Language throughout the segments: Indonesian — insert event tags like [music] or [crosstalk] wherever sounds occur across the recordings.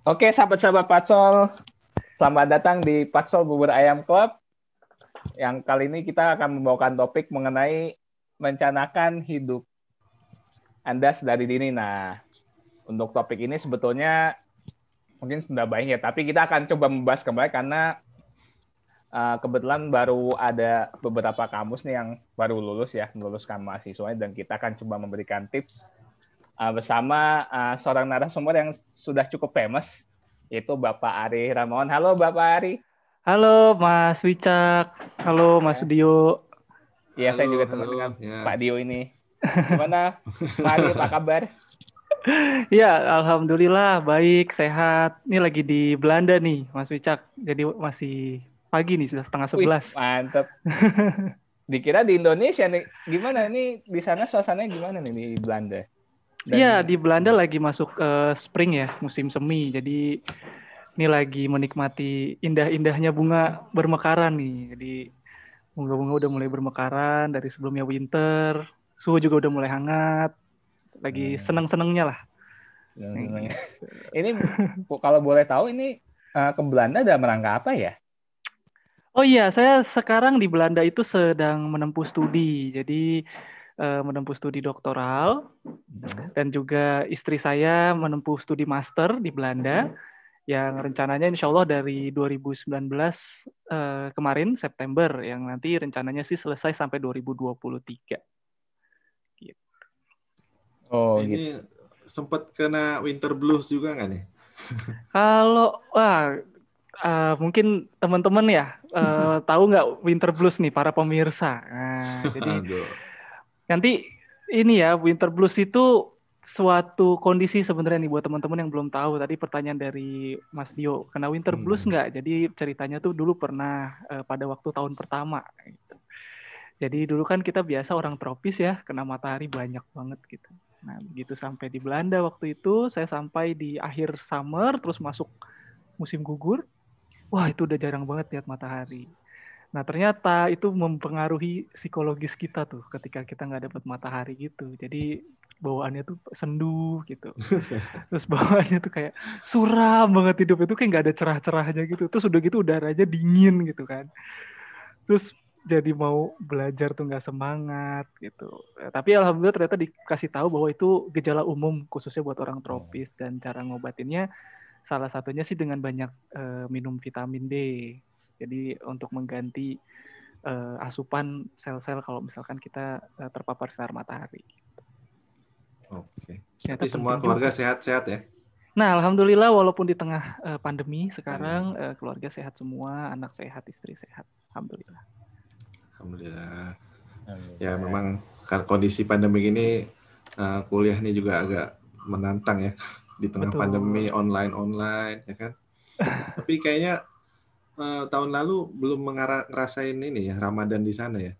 Oke, sahabat-sahabat Pacol, selamat datang di Pacol Bubur Ayam Club. Yang kali ini kita akan membawakan topik mengenai merencanakan hidup Anda sedari dini. Nah, untuk topik ini sebetulnya mungkin sudah banyak ya, tapi kita akan coba membahas kembali karena uh, kebetulan baru ada beberapa kamus nih yang baru lulus ya, meluluskan mahasiswa dan kita akan coba memberikan tips uh, bersama uh, seorang narasumber yang sudah cukup famous yaitu Bapak Ari Ramawan. Halo Bapak Ari. Halo Mas Wicak. Halo Mas Dio. Iya, saya juga teman dengan ya. Pak Dio ini. Gimana Pak Ari, apa kabar? [laughs] Ya, alhamdulillah baik, sehat. Ini lagi di Belanda nih, Mas Wicak. Jadi masih pagi nih, sudah setengah sebelas. Mantap. [laughs] Dikira di Indonesia nih. Gimana nih di sana suasananya gimana nih di Belanda? Iya, di Belanda lagi masuk uh, spring ya, musim semi. Jadi ini lagi menikmati indah-indahnya bunga bermekaran nih. Jadi bunga-bunga udah mulai bermekaran dari sebelumnya winter, suhu juga udah mulai hangat. Lagi hmm. seneng-senengnya lah. Hmm. ini kalau boleh tahu ini uh, ke Belanda dalam rangka apa ya? Oh iya, saya sekarang di Belanda itu sedang menempuh studi. Jadi uh, menempuh studi doktoral hmm. dan juga istri saya menempuh studi master di Belanda yang rencananya insya Allah dari 2019 uh, eh, kemarin September yang nanti rencananya sih selesai sampai 2023. Gitu. Oh, ini gitu. sempat kena winter blues juga nggak nih? [laughs] Kalau wah uh, mungkin teman-teman ya uh, [laughs] tahu nggak winter blues nih para pemirsa. Nah, [laughs] jadi Nanti ini ya winter blues itu suatu kondisi sebenarnya nih buat teman-teman yang belum tahu. Tadi pertanyaan dari Mas Dio kena winter hmm. blues nggak? Jadi ceritanya tuh dulu pernah uh, pada waktu tahun pertama gitu. jadi dulu kan kita biasa orang tropis ya kena matahari banyak banget gitu. Nah begitu sampai di Belanda waktu itu saya sampai di akhir summer terus masuk musim gugur. Wah itu udah jarang banget lihat matahari Nah ternyata itu mempengaruhi psikologis kita tuh ketika kita nggak dapat matahari gitu. Jadi bawaannya tuh sendu gitu. [laughs] Terus bawaannya tuh kayak suram banget hidup itu kayak nggak ada cerah-cerahnya gitu. Terus udah gitu udaranya dingin gitu kan. Terus jadi mau belajar tuh nggak semangat gitu. Tapi alhamdulillah ternyata dikasih tahu bahwa itu gejala umum khususnya buat orang tropis dan cara ngobatinnya salah satunya sih dengan banyak uh, minum vitamin D. Jadi untuk mengganti uh, asupan sel-sel kalau misalkan kita uh, terpapar sinar matahari. Oke. Jadi semua keluarga sehat-sehat ya? Nah, alhamdulillah walaupun di tengah uh, pandemi sekarang uh, keluarga sehat semua, anak sehat, istri sehat. Alhamdulillah. Alhamdulillah. Ya memang kondisi pandemi ini uh, kuliah ini juga agak menantang ya di tengah Betul. pandemi online online ya kan? [laughs] Tapi kayaknya uh, tahun lalu belum ngerasain ini ya Ramadan di sana ya?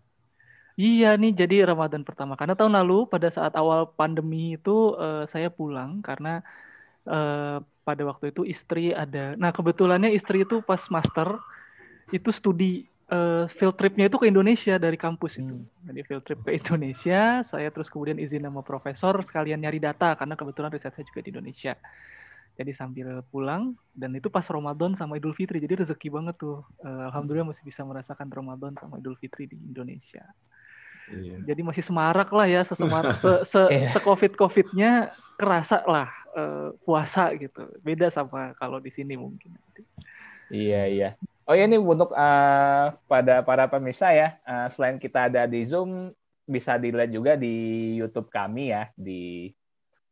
Iya nih jadi Ramadan pertama. Karena tahun lalu pada saat awal pandemi itu uh, saya pulang karena uh, pada waktu itu istri ada. Nah kebetulannya istri itu pas master itu studi uh, field tripnya itu ke Indonesia dari kampus itu. Hmm. Jadi field trip ke Indonesia, saya terus kemudian izin sama profesor sekalian nyari data karena kebetulan riset saya juga di Indonesia. Jadi sambil pulang dan itu pas Ramadan sama Idul Fitri. Jadi rezeki banget tuh. Uh, Alhamdulillah masih bisa merasakan Ramadan sama Idul Fitri di Indonesia. Iya. Jadi masih semarak lah ya, sesemarak, [laughs] se, se, yeah. se covid covidnya kerasa lah uh, puasa gitu. Beda sama kalau di sini mungkin. Iya iya. Oh ya ini untuk uh, pada para pemirsa ya, uh, selain kita ada di Zoom, bisa dilihat juga di YouTube kami ya, di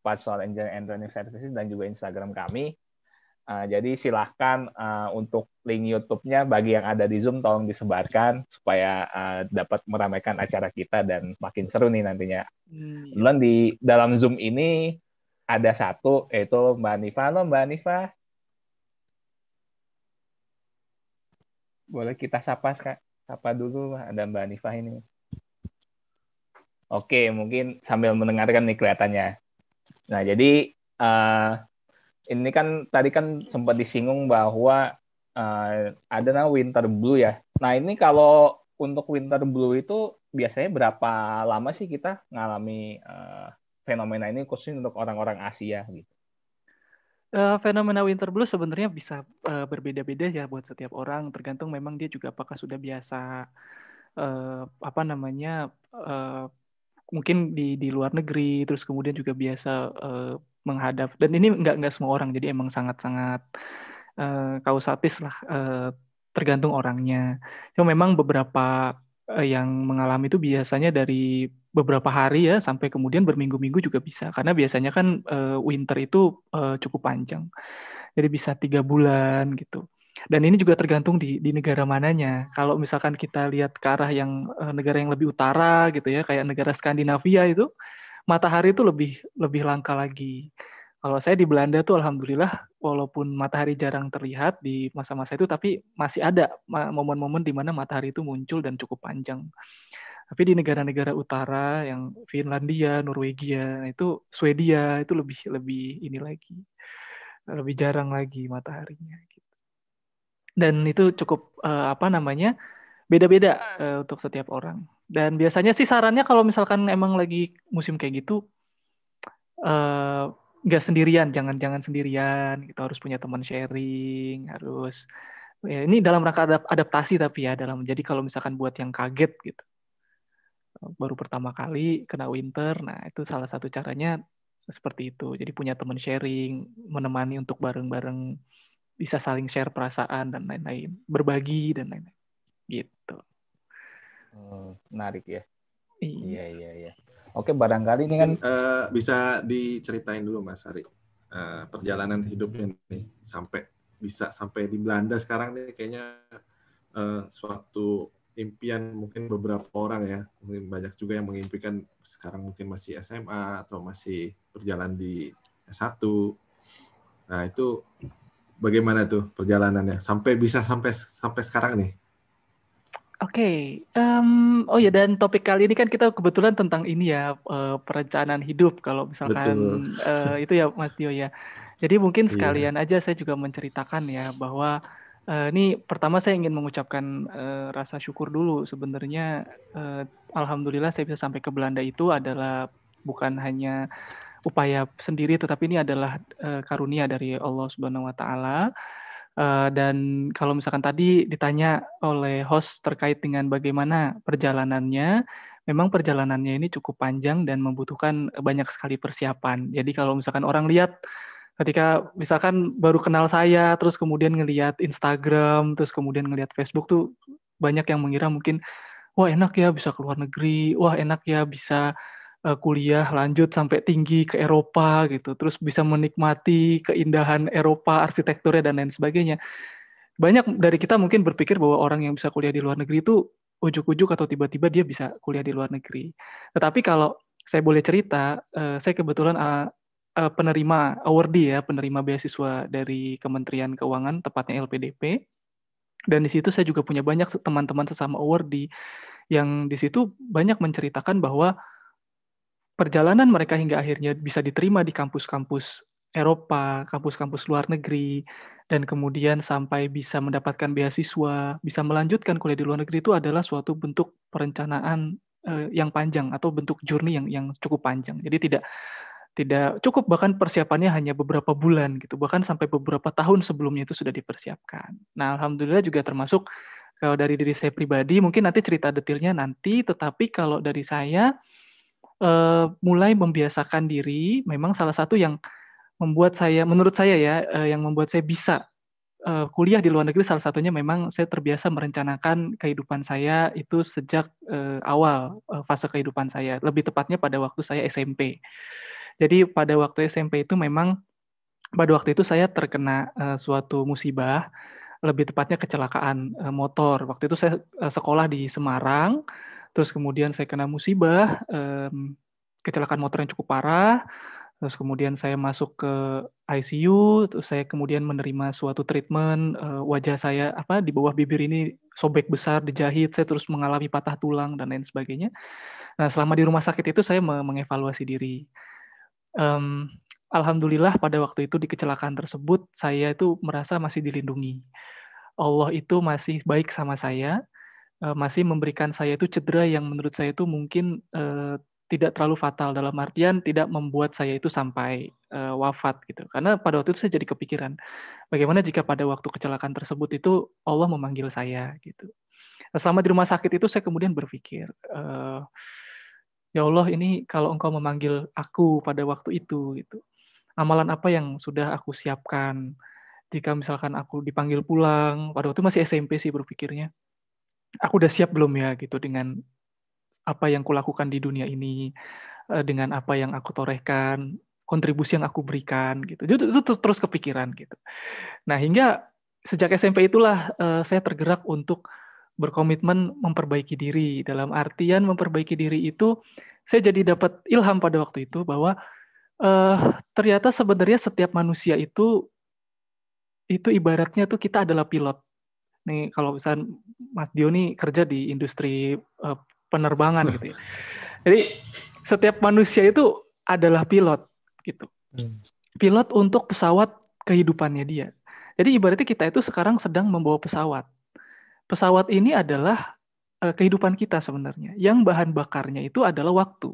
Patsol Engineering and Training Services dan juga Instagram kami. Uh, jadi silahkan uh, untuk link YouTube-nya bagi yang ada di Zoom tolong disebarkan supaya uh, dapat meramaikan acara kita dan makin seru nih nantinya. Hmm. Iya. di dalam Zoom ini ada satu yaitu Mbak Nifa. Halo Mbak Nifa. Boleh kita sapa sapa dulu ada Mbak Nifah ini. Oke, mungkin sambil mendengarkan nih kelihatannya. Nah, jadi uh, ini kan tadi kan sempat disinggung bahwa uh, ada nama winter blue ya. Nah, ini kalau untuk winter blue itu biasanya berapa lama sih kita ngalami uh, fenomena ini khususnya untuk orang-orang Asia gitu? Uh, fenomena winter blues sebenarnya bisa uh, berbeda-beda ya buat setiap orang tergantung memang dia juga apakah sudah biasa uh, apa namanya uh, mungkin di di luar negeri terus kemudian juga biasa uh, menghadap dan ini nggak nggak semua orang jadi emang sangat-sangat uh, kausatis lah uh, tergantung orangnya. Cuma memang beberapa yang mengalami itu biasanya dari beberapa hari ya sampai kemudian berminggu-minggu juga bisa karena biasanya kan uh, winter itu uh, cukup panjang jadi bisa tiga bulan gitu dan ini juga tergantung di di negara mananya. Kalau misalkan kita lihat ke arah yang uh, negara yang lebih utara gitu ya, kayak negara Skandinavia itu, matahari itu lebih lebih langka lagi. Kalau saya di Belanda tuh alhamdulillah walaupun matahari jarang terlihat di masa-masa itu tapi masih ada momen-momen di mana matahari itu muncul dan cukup panjang. Tapi di negara-negara utara yang Finlandia, Norwegia, itu Swedia itu lebih lebih ini lagi. Lebih jarang lagi mataharinya dan itu cukup uh, apa namanya beda-beda uh, untuk setiap orang. Dan biasanya sih sarannya kalau misalkan emang lagi musim kayak gitu uh, nggak sendirian jangan jangan sendirian kita harus punya teman sharing harus ya, ini dalam rangka adap adaptasi tapi ya dalam jadi kalau misalkan buat yang kaget gitu baru pertama kali kena winter nah itu salah satu caranya seperti itu jadi punya teman sharing menemani untuk bareng-bareng bisa saling share perasaan dan lain-lain, berbagi dan lain-lain. Gitu. Hmm, menarik ya. Iya iya iya. Oke barangkali ini kan uh, bisa diceritain dulu Mas Ari uh, perjalanan hidupnya nih sampai bisa sampai di Belanda sekarang nih kayaknya uh, suatu impian mungkin beberapa orang ya mungkin banyak juga yang mengimpikan sekarang mungkin masih SMA atau masih berjalan di S1 nah itu bagaimana tuh perjalanannya sampai bisa sampai sampai sekarang nih? Oke, okay. um, oh ya dan topik kali ini kan kita kebetulan tentang ini ya uh, perencanaan hidup kalau misalkan uh, itu ya Mas Tio ya. Jadi mungkin iya. sekalian yeah. aja saya juga menceritakan ya bahwa uh, ini pertama saya ingin mengucapkan uh, rasa syukur dulu sebenarnya uh, alhamdulillah saya bisa sampai ke Belanda itu adalah bukan hanya upaya sendiri tetapi ini adalah uh, karunia dari Allah Subhanahu wa taala. Uh, dan kalau misalkan tadi ditanya oleh host terkait dengan bagaimana perjalanannya, memang perjalanannya ini cukup panjang dan membutuhkan banyak sekali persiapan. Jadi kalau misalkan orang lihat ketika misalkan baru kenal saya, terus kemudian ngelihat Instagram, terus kemudian ngelihat Facebook tuh banyak yang mengira mungkin wah enak ya bisa keluar negeri, wah enak ya bisa uh, kuliah lanjut sampai tinggi ke Eropa gitu, terus bisa menikmati keindahan Eropa, arsitekturnya dan lain sebagainya. Banyak dari kita mungkin berpikir bahwa orang yang bisa kuliah di luar negeri itu ujuk-ujuk atau tiba-tiba dia bisa kuliah di luar negeri. Tetapi kalau saya boleh cerita, uh, saya kebetulan uh, uh, penerima awardee ya, penerima beasiswa dari Kementerian Keuangan, tepatnya LPDP. Dan di situ saya juga punya banyak teman-teman sesama awardee yang di situ banyak menceritakan bahwa perjalanan mereka hingga akhirnya bisa diterima di kampus-kampus Eropa, kampus-kampus luar negeri, dan kemudian sampai bisa mendapatkan beasiswa, bisa melanjutkan kuliah di luar negeri itu adalah suatu bentuk perencanaan uh, yang panjang atau bentuk journey yang yang cukup panjang. Jadi tidak tidak cukup bahkan persiapannya hanya beberapa bulan gitu, bahkan sampai beberapa tahun sebelumnya itu sudah dipersiapkan. Nah, alhamdulillah juga termasuk kalau dari diri saya pribadi mungkin nanti cerita detailnya nanti, tetapi kalau dari saya uh, mulai membiasakan diri memang salah satu yang membuat saya menurut saya ya uh, yang membuat saya bisa uh, kuliah di luar negeri salah satunya memang saya terbiasa merencanakan kehidupan saya itu sejak uh, awal uh, fase kehidupan saya lebih tepatnya pada waktu saya SMP jadi pada waktu SMP itu memang pada waktu itu saya terkena uh, suatu musibah lebih tepatnya kecelakaan uh, motor waktu itu saya uh, sekolah di Semarang terus kemudian saya kena musibah, um, kecelakaan motor yang cukup parah, terus kemudian saya masuk ke ICU, terus saya kemudian menerima suatu treatment uh, wajah saya apa di bawah bibir ini sobek besar, dijahit, saya terus mengalami patah tulang dan lain sebagainya. Nah selama di rumah sakit itu saya mengevaluasi diri. Um, Alhamdulillah pada waktu itu di kecelakaan tersebut saya itu merasa masih dilindungi. Allah itu masih baik sama saya uh, masih memberikan saya itu cedera yang menurut saya itu mungkin uh, tidak terlalu fatal dalam artian tidak membuat saya itu sampai uh, wafat gitu. Karena pada waktu itu saya jadi kepikiran bagaimana jika pada waktu kecelakaan tersebut itu Allah memanggil saya gitu. Selama di rumah sakit itu saya kemudian berpikir uh, ya Allah ini kalau engkau memanggil aku pada waktu itu gitu. Amalan apa yang sudah aku siapkan jika misalkan aku dipanggil pulang pada waktu masih SMP sih berpikirnya. Aku udah siap belum ya gitu dengan apa yang kulakukan di dunia ini eh, dengan apa yang aku torehkan, kontribusi yang aku berikan gitu. Itu, itu terus, terus kepikiran gitu. Nah, hingga sejak SMP itulah uh, saya tergerak untuk berkomitmen memperbaiki diri. Dalam artian memperbaiki diri itu saya jadi dapat ilham pada waktu itu bahwa uh, ternyata sebenarnya setiap manusia itu itu ibaratnya tuh kita adalah pilot. Nih kalau misalnya Mas Dio nih kerja di industri uh, penerbangan gitu ya. [laughs] Jadi setiap manusia itu adalah pilot gitu. Hmm. Pilot untuk pesawat kehidupannya dia. Jadi ibaratnya kita itu sekarang sedang membawa pesawat. Pesawat ini adalah uh, kehidupan kita sebenarnya. Yang bahan bakarnya itu adalah waktu.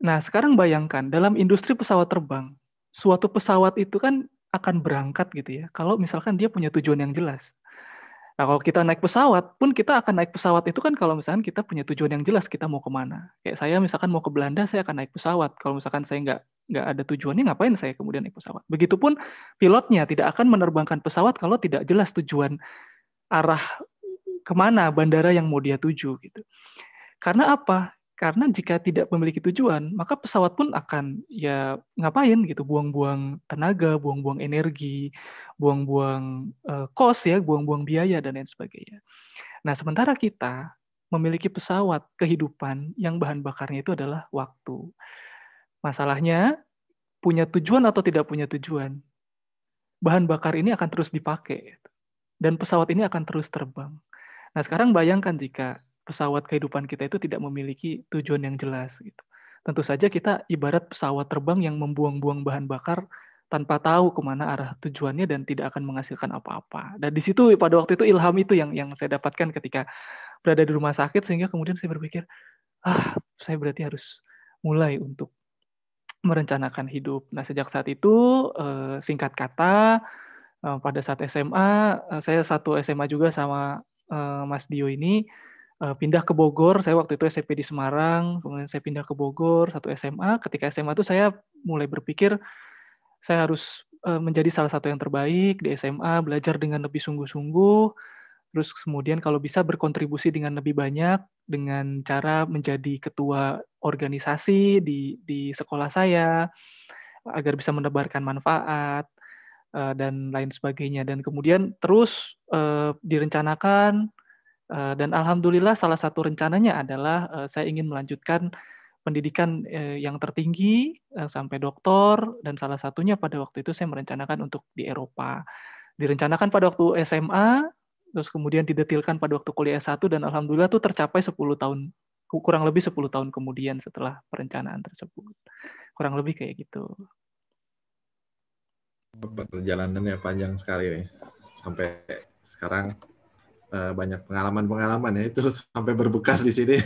Nah, sekarang bayangkan dalam industri pesawat terbang, suatu pesawat itu kan akan berangkat gitu ya. Kalau misalkan dia punya tujuan yang jelas. Nah, kalau kita naik pesawat pun kita akan naik pesawat itu kan kalau misalkan kita punya tujuan yang jelas kita mau ke mana. Kayak saya misalkan mau ke Belanda, saya akan naik pesawat. Kalau misalkan saya nggak nggak ada tujuannya, ngapain saya kemudian naik pesawat? Begitupun pilotnya tidak akan menerbangkan pesawat kalau tidak jelas tujuan arah ke mana bandara yang mau dia tuju gitu. Karena apa? Karena jika tidak memiliki tujuan, maka pesawat pun akan ya ngapain gitu, buang-buang tenaga, buang-buang energi, buang-buang uh, kos ya, buang-buang biaya dan lain sebagainya. Nah, sementara kita memiliki pesawat kehidupan yang bahan bakarnya itu adalah waktu. Masalahnya punya tujuan atau tidak punya tujuan. Bahan bakar ini akan terus dipakai dan pesawat ini akan terus terbang. Nah, sekarang bayangkan jika pesawat kehidupan kita itu tidak memiliki tujuan yang jelas gitu. Tentu saja kita ibarat pesawat terbang yang membuang-buang bahan bakar tanpa tahu ke mana arah tujuannya dan tidak akan menghasilkan apa-apa. Dan di situ pada waktu itu ilham itu yang yang saya dapatkan ketika berada di rumah sakit sehingga kemudian saya berpikir, ah saya berarti harus mulai untuk merencanakan hidup. Nah sejak saat itu eh, singkat kata eh, pada saat SMA eh, saya satu SMA juga sama Mas Dio ini pindah ke Bogor. Saya waktu itu SMP di Semarang, kemudian saya pindah ke Bogor satu SMA. Ketika SMA itu saya mulai berpikir saya harus menjadi salah satu yang terbaik di SMA, belajar dengan lebih sungguh-sungguh. Terus kemudian kalau bisa berkontribusi dengan lebih banyak dengan cara menjadi ketua organisasi di di sekolah saya agar bisa menebarkan manfaat uh, dan lain sebagainya dan kemudian terus uh, direncanakan Eh, dan alhamdulillah salah satu rencananya adalah saya ingin melanjutkan pendidikan yang tertinggi sampai doktor dan salah satunya pada waktu itu saya merencanakan untuk di Eropa. Direncanakan pada waktu SMA, terus kemudian didetilkan pada waktu kuliah S1 dan alhamdulillah itu tercapai 10 tahun kurang lebih 10 tahun kemudian setelah perencanaan tersebut. Kurang lebih kayak gitu. Perjalanannya panjang sekali nih. Sampai sekarang uh, banyak pengalaman-pengalaman ya itu sampai berbekas di sini.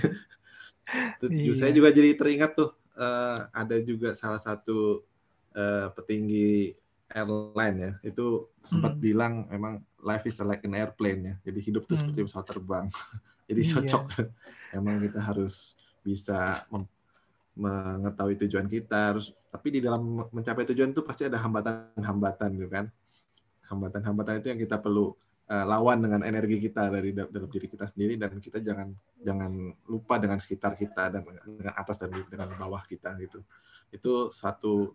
[laughs] Terus iya. saya juga jadi teringat tuh uh, ada juga salah satu uh, petinggi airline ya itu sempat hmm. bilang memang life is like an airplane ya jadi hidup tuh hmm. seperti pesawat terbang [laughs] jadi iya. cocok memang kita harus bisa mengetahui tujuan kita harus tapi di dalam mencapai tujuan itu pasti ada hambatan-hambatan gitu kan. Hambatan-hambatan itu yang kita perlu uh, lawan dengan energi kita dari dalam diri kita sendiri dan kita jangan jangan lupa dengan sekitar kita dan dengan atas dan dengan bawah kita gitu. Itu satu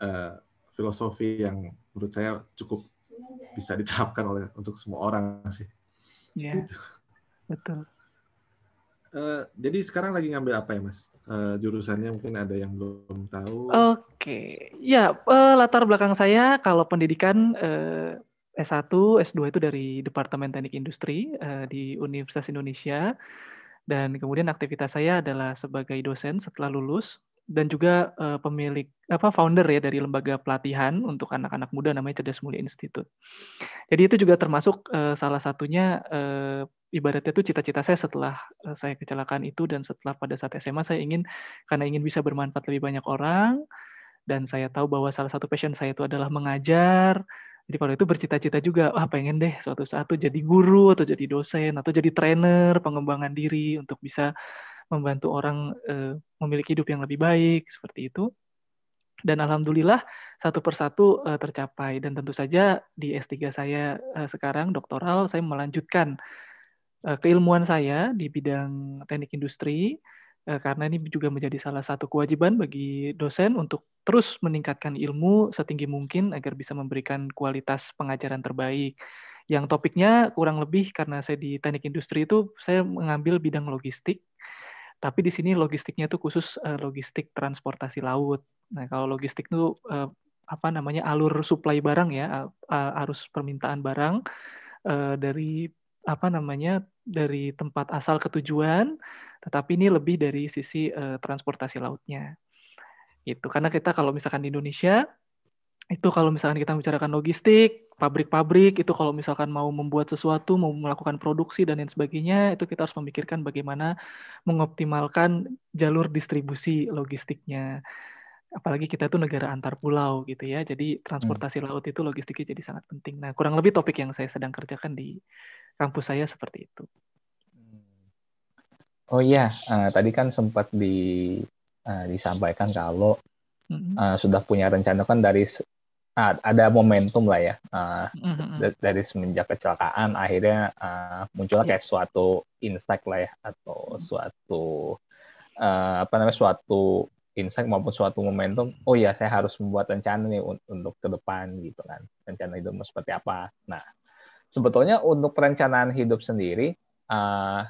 uh, filosofi yang menurut saya cukup bisa diterapkan oleh untuk semua orang sih. Yeah, gitu. betul Uh, jadi sekarang lagi ngambil apa ya mas? Uh, jurusannya mungkin ada yang belum tahu. Oke, okay. ya uh, latar belakang saya kalau pendidikan uh, S1, S2 itu dari Departemen Teknik Industri uh, di Universitas Indonesia dan kemudian aktivitas saya adalah sebagai dosen setelah lulus dan juga uh, pemilik apa founder ya dari lembaga pelatihan untuk anak-anak muda namanya Cerdas Mulia Institute. Jadi itu juga termasuk uh, salah satunya uh, ibaratnya itu cita-cita saya setelah uh, saya kecelakaan itu dan setelah pada saat SMA saya ingin karena ingin bisa bermanfaat lebih banyak orang dan saya tahu bahwa salah satu passion saya itu adalah mengajar. Jadi kalau itu bercita-cita juga, ah pengen deh suatu saat jadi guru atau jadi dosen atau jadi trainer pengembangan diri untuk bisa membantu orang uh, memiliki hidup yang lebih baik seperti itu. Dan alhamdulillah satu persatu uh, tercapai dan tentu saja di S3 saya uh, sekarang doktoral saya melanjutkan keilmuan saya di bidang teknik industri karena ini juga menjadi salah satu kewajiban bagi dosen untuk terus meningkatkan ilmu setinggi mungkin agar bisa memberikan kualitas pengajaran terbaik. Yang topiknya kurang lebih karena saya di teknik industri itu saya mengambil bidang logistik tapi di sini logistiknya itu khusus uh, logistik transportasi laut. Nah, kalau logistik itu uh, apa namanya alur supply barang ya, uh, arus permintaan barang uh, dari apa namanya dari tempat asal ke tujuan, tetapi ini lebih dari sisi uh, transportasi lautnya. Itu karena kita kalau misalkan di Indonesia itu kalau misalkan kita bicarakan logistik, pabrik-pabrik itu kalau misalkan mau membuat sesuatu, mau melakukan produksi dan lain sebagainya, itu kita harus memikirkan bagaimana mengoptimalkan jalur distribusi logistiknya. Apalagi kita itu negara antar pulau gitu ya, jadi transportasi hmm. laut itu logistiknya jadi sangat penting. Nah, kurang lebih topik yang saya sedang kerjakan di kampus saya seperti itu. Oh iya, uh, tadi kan sempat di uh, disampaikan kalau uh, sudah punya rencana kan dari ada momentum lah ya uh, mm-hmm. dari semenjak kecelakaan akhirnya uh, muncullah kayak suatu insight lah ya atau suatu uh, apa namanya suatu insight maupun suatu momentum oh ya saya harus membuat rencana nih untuk ke depan gitu kan rencana hidup seperti apa. Nah sebetulnya untuk perencanaan hidup sendiri uh,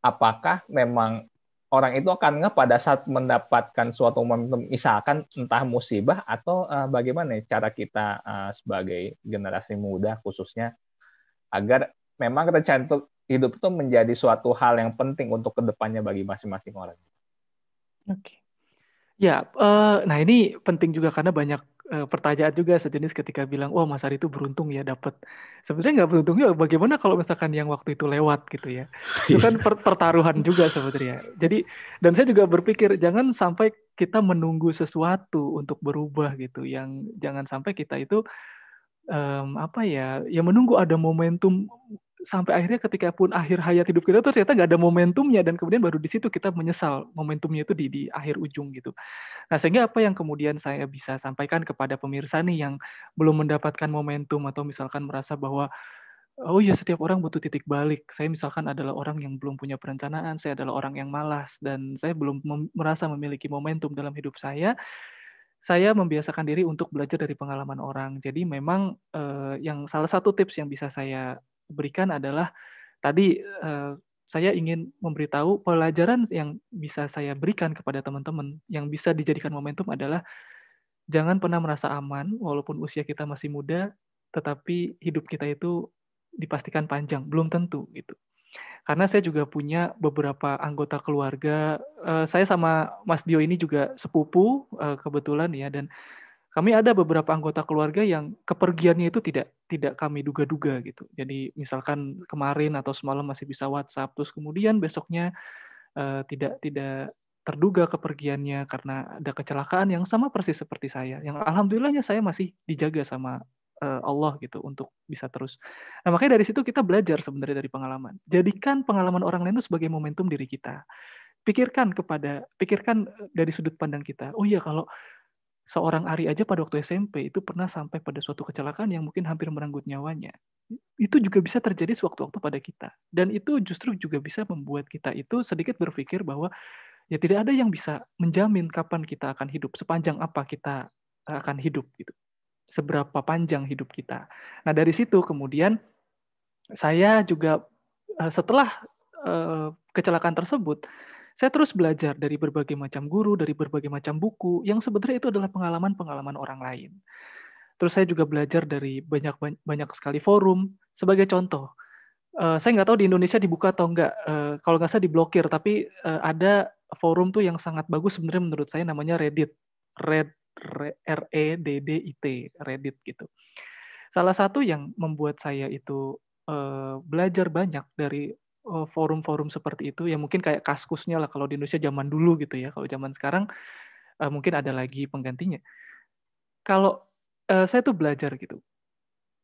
apakah memang orang itu akan nge pada saat mendapatkan suatu momentum misalkan entah musibah atau uh, bagaimana cara kita uh, sebagai generasi muda khususnya agar memang rencana hidup itu menjadi suatu hal yang penting untuk ke depannya bagi masing-masing orang. Oke. Okay. Ya, uh, nah ini penting juga karena banyak uh, pertanyaan juga sejenis ketika bilang, wah Mas Ari itu beruntung ya dapat. Sebenarnya nggak beruntung ya. Bagaimana kalau misalkan yang waktu itu lewat gitu ya? [laughs] Itu kan per pertaruhan juga sebenarnya. Jadi dan saya juga berpikir jangan sampai kita menunggu sesuatu untuk berubah gitu. Yang jangan sampai kita itu um, apa ya? Ya menunggu ada momentum sampai akhirnya ketika pun akhir hayat hidup kita tuh ternyata nggak ada momentumnya dan kemudian baru di situ kita menyesal momentumnya itu di di akhir ujung gitu. Nah sehingga apa yang kemudian saya bisa sampaikan kepada pemirsa nih yang belum mendapatkan momentum atau misalkan merasa bahwa oh ya setiap orang butuh titik balik. Saya misalkan adalah orang yang belum punya perencanaan, saya adalah orang yang malas dan saya belum mem merasa memiliki momentum dalam hidup saya saya membiasakan diri untuk belajar dari pengalaman orang. Jadi memang eh, yang salah satu tips yang bisa saya berikan adalah tadi uh, saya ingin memberitahu pelajaran yang bisa saya berikan kepada teman-teman. Yang bisa dijadikan momentum adalah jangan pernah merasa aman walaupun usia kita masih muda tetapi hidup kita itu dipastikan panjang belum tentu gitu. Karena saya juga punya beberapa anggota keluarga uh, saya sama Mas Dio ini juga sepupu uh, kebetulan ya dan kami ada beberapa anggota keluarga yang kepergiannya itu tidak tidak kami duga-duga gitu. Jadi misalkan kemarin atau semalam masih bisa WhatsApp, terus kemudian besoknya uh, tidak tidak terduga kepergiannya karena ada kecelakaan yang sama persis seperti saya. Yang alhamdulillahnya saya masih dijaga sama uh, Allah gitu untuk bisa terus. Nah makanya dari situ kita belajar sebenarnya dari pengalaman. Jadikan pengalaman orang lain itu sebagai momentum diri kita. Pikirkan kepada, pikirkan eh, dari sudut pandang kita. Oh iya kalau seorang Ari aja pada waktu SMP itu pernah sampai pada suatu kecelakaan yang mungkin hampir merenggut nyawanya. Itu juga bisa terjadi sewaktu-waktu pada kita. Dan itu justru juga bisa membuat kita itu sedikit berpikir bahwa ya tidak ada yang bisa menjamin kapan kita akan hidup, sepanjang apa kita akan hidup gitu. Seberapa panjang hidup kita. Nah, dari situ kemudian saya juga eh, setelah eh, kecelakaan tersebut saya terus belajar dari berbagai macam guru, dari berbagai macam buku, yang sebenarnya itu adalah pengalaman-pengalaman orang lain. Terus saya juga belajar dari banyak banyak sekali forum. Sebagai contoh, uh, saya nggak tahu di Indonesia dibuka atau nggak. Uh, kalau nggak salah diblokir, tapi uh, ada forum tuh yang sangat bagus sebenarnya menurut saya namanya Reddit. Red R E D D I T Reddit gitu. Salah satu yang membuat saya itu belajar banyak dari forum-forum seperti itu ya mungkin kayak kaskusnya lah kalau di Indonesia zaman dulu gitu ya. Kalau zaman sekarang uh, mungkin ada lagi penggantinya. Kalau uh, saya tuh belajar gitu.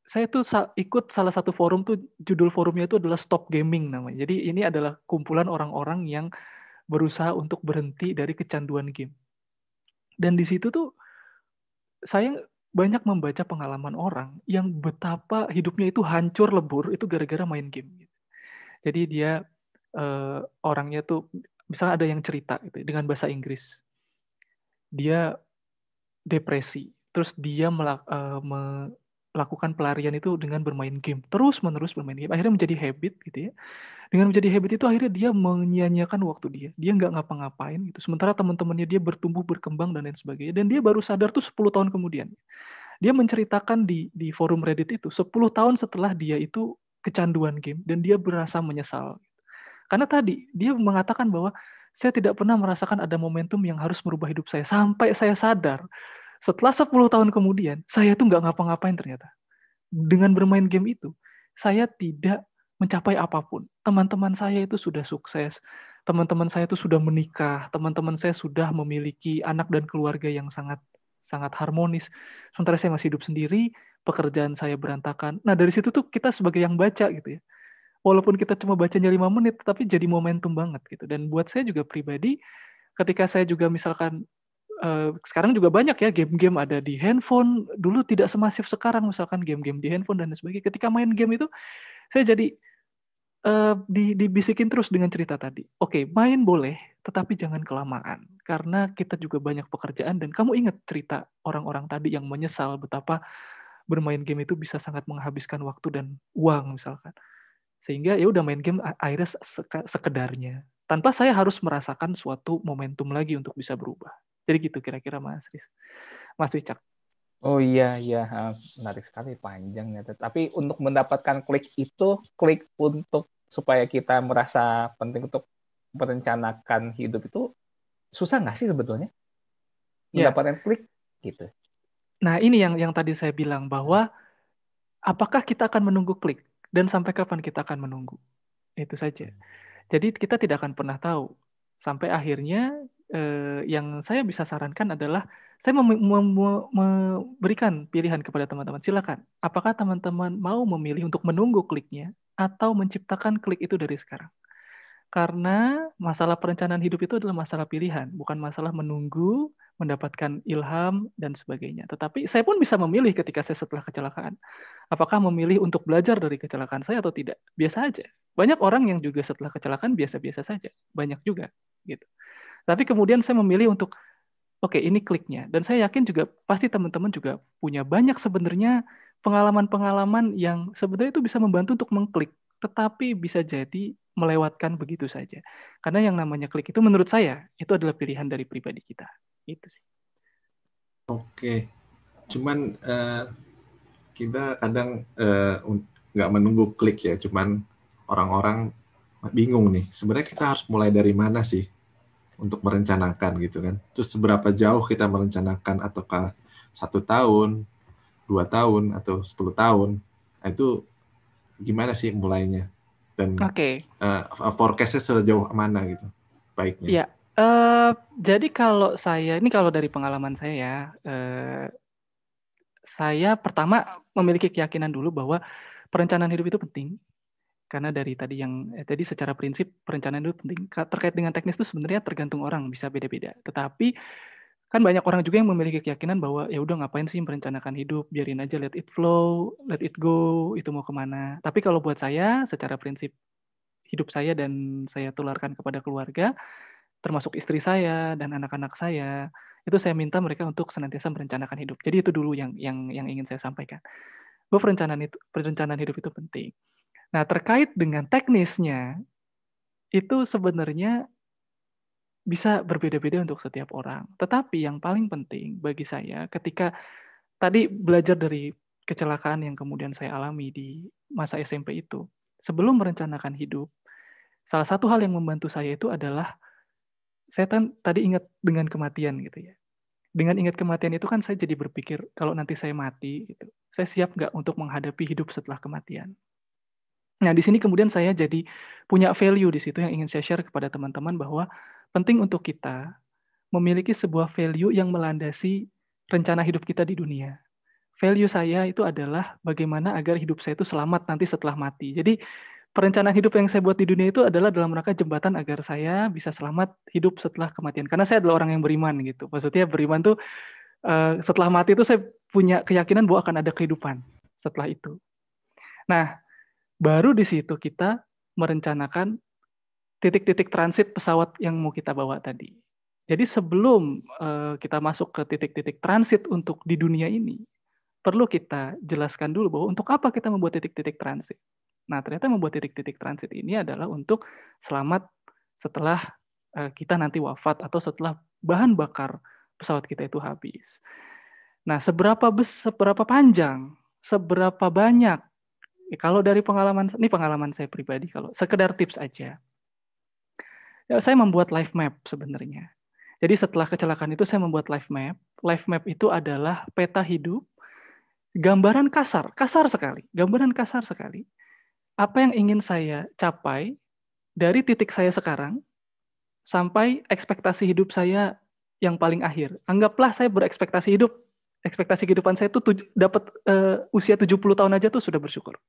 Saya tuh ikut salah satu forum tuh judul forumnya itu adalah Stop Gaming namanya. Jadi ini adalah kumpulan orang-orang yang berusaha untuk berhenti dari kecanduan game. Dan di situ tuh saya banyak membaca pengalaman orang yang betapa hidupnya itu hancur lebur itu gara-gara main game. Jadi dia uh, orangnya tuh misalnya ada yang cerita gitu dengan bahasa Inggris. Dia depresi, terus dia melak, uh, melakukan pelarian itu dengan bermain game, terus menerus bermain game. Akhirnya menjadi habit gitu ya. Dengan menjadi habit itu akhirnya dia menyia-nyiakan waktu dia. Dia nggak ngapa-ngapain gitu. Sementara teman-temannya dia bertumbuh, berkembang dan lain sebagainya. Dan dia baru sadar tuh 10 tahun kemudian. Dia menceritakan di di forum Reddit itu 10 tahun setelah dia itu kecanduan game dan dia berasa menyesal. Karena tadi dia mengatakan bahwa saya tidak pernah merasakan ada momentum yang harus merubah hidup saya sampai saya sadar setelah 10 tahun kemudian, saya tuh nggak ngapa-ngapain ternyata. Dengan bermain game itu, saya tidak mencapai apa pun. Teman-teman saya itu sudah sukses, teman-teman saya itu sudah menikah, teman-teman saya sudah memiliki anak dan keluarga yang sangat sangat harmonis. Sementara saya masih hidup sendiri, pekerjaan saya berantakan. Nah dari situ tuh kita sebagai yang baca gitu ya. Walaupun kita cuma bacanya lima menit, tapi jadi momentum banget gitu. Dan buat saya juga pribadi, ketika saya juga misalkan uh, sekarang juga banyak ya game-game ada di handphone. Dulu tidak semasif sekarang misalkan game-game di handphone dan sebagainya. Ketika main game itu saya jadi di, dibisikin terus dengan cerita tadi. Oke, okay, main boleh, tetapi jangan kelamaan karena kita juga banyak pekerjaan dan kamu ingat cerita orang-orang tadi yang menyesal betapa bermain game itu bisa sangat menghabiskan waktu dan uang misalkan. Sehingga ya udah main game akhirnya sekedarnya tanpa saya harus merasakan suatu momentum lagi untuk bisa berubah. Jadi gitu kira-kira Mas Riz. Mas Wicak. Oh iya iya menarik sekali panjang ya. Tapi untuk mendapatkan klik itu klik untuk supaya kita merasa penting untuk merencanakan hidup itu susah nggak sih sebetulnya? Ya. Mendapatkan ya. klik gitu. Nah ini yang yang tadi saya bilang bahwa apakah kita akan menunggu klik dan sampai kapan kita akan menunggu itu saja. Jadi kita tidak akan pernah tahu sampai akhirnya eh, yang saya bisa sarankan adalah saya mem mem memberikan pilihan kepada teman-teman. Silakan, apakah teman-teman mau memilih untuk menunggu kliknya atau menciptakan klik itu dari sekarang? Karena masalah perencanaan hidup itu adalah masalah pilihan, bukan masalah menunggu, mendapatkan ilham, dan sebagainya. Tetapi saya pun bisa memilih ketika saya setelah kecelakaan. Apakah memilih untuk belajar dari kecelakaan saya atau tidak? Biasa aja. Banyak orang yang juga setelah kecelakaan biasa-biasa saja. Banyak juga. gitu. Tapi kemudian saya memilih untuk oke okay, ini kliknya dan saya yakin juga pasti teman-teman juga punya banyak sebenarnya pengalaman-pengalaman yang sebenarnya itu bisa membantu untuk mengklik tetapi bisa jadi melewatkan begitu saja. Karena yang namanya klik itu menurut saya itu adalah pilihan dari pribadi kita. Itu sih. Oke. Cuman uh, kita kadang uh, nggak menunggu klik ya, cuman orang-orang bingung nih. Sebenarnya kita harus mulai dari mana sih? untuk merencanakan gitu kan. Terus seberapa jauh kita merencanakan ataukah satu tahun, dua tahun atau sepuluh tahun, nah, itu gimana sih mulainya dan okay. uh, eh, forecastnya sejauh mana gitu baiknya? Iya, uh, jadi kalau saya ini kalau dari pengalaman saya ya, uh, saya pertama memiliki keyakinan dulu bahwa perencanaan hidup itu penting karena dari tadi yang eh, tadi secara prinsip perencanaan itu penting terkait dengan teknis itu sebenarnya tergantung orang bisa beda-beda tetapi kan banyak orang juga yang memiliki keyakinan bahwa ya udah ngapain sih merencanakan hidup? Biarin aja let it flow let it go itu mau ke mana? Tapi kalau buat saya secara prinsip hidup saya dan saya tularkan kepada keluarga termasuk istri saya dan anak-anak saya itu saya minta mereka untuk senantiasa merencanakan hidup. Jadi itu dulu yang yang yang ingin saya sampaikan. Bahwa perencanaan itu perencanaan hidup itu penting. Nah, terkait dengan teknisnya, itu sebenarnya bisa berbeda-beda untuk setiap orang. Tetapi yang paling penting bagi saya ketika tadi belajar dari kecelakaan yang kemudian saya alami di masa SMP itu, sebelum merencanakan hidup, salah satu hal yang membantu saya itu adalah saya tadi ingat dengan kematian gitu ya. Dengan ingat kematian itu kan saya jadi berpikir kalau nanti saya mati, gitu, saya siap nggak untuk menghadapi hidup setelah kematian. Nah di sini kemudian saya jadi punya value di situ yang ingin saya share kepada teman-teman bahwa penting untuk kita memiliki sebuah value yang melandasi rencana hidup kita di dunia. Value saya itu adalah bagaimana agar hidup saya itu selamat nanti setelah mati. Jadi perencanaan hidup yang saya buat di dunia itu adalah dalam rangka jembatan agar saya bisa selamat hidup setelah kematian. Karena saya adalah orang yang beriman gitu. Maksudnya beriman tuh uh, setelah mati itu saya punya keyakinan bahwa akan ada kehidupan setelah itu. Nah, baru di situ kita merencanakan titik-titik transit pesawat yang mau kita bawa tadi. Jadi sebelum uh, kita masuk ke titik-titik transit untuk di dunia ini, perlu kita jelaskan dulu bahwa untuk apa kita membuat titik-titik transit. Nah, ternyata membuat titik-titik transit ini adalah untuk selamat setelah uh, kita nanti wafat atau setelah bahan bakar pesawat kita itu habis. Nah, seberapa bes, seberapa panjang, seberapa banyak? Ya, kalau dari pengalaman ini pengalaman saya pribadi, kalau sekedar tips aja, ya, saya membuat life map sebenarnya. Jadi setelah kecelakaan itu saya membuat life map. Life map itu adalah peta hidup, gambaran kasar, kasar sekali, gambaran kasar sekali apa yang ingin saya capai dari titik saya sekarang sampai ekspektasi hidup saya yang paling akhir. Anggaplah saya berekspektasi hidup, ekspektasi kehidupan saya itu dapat uh, usia 70 tahun aja tuh sudah bersyukur.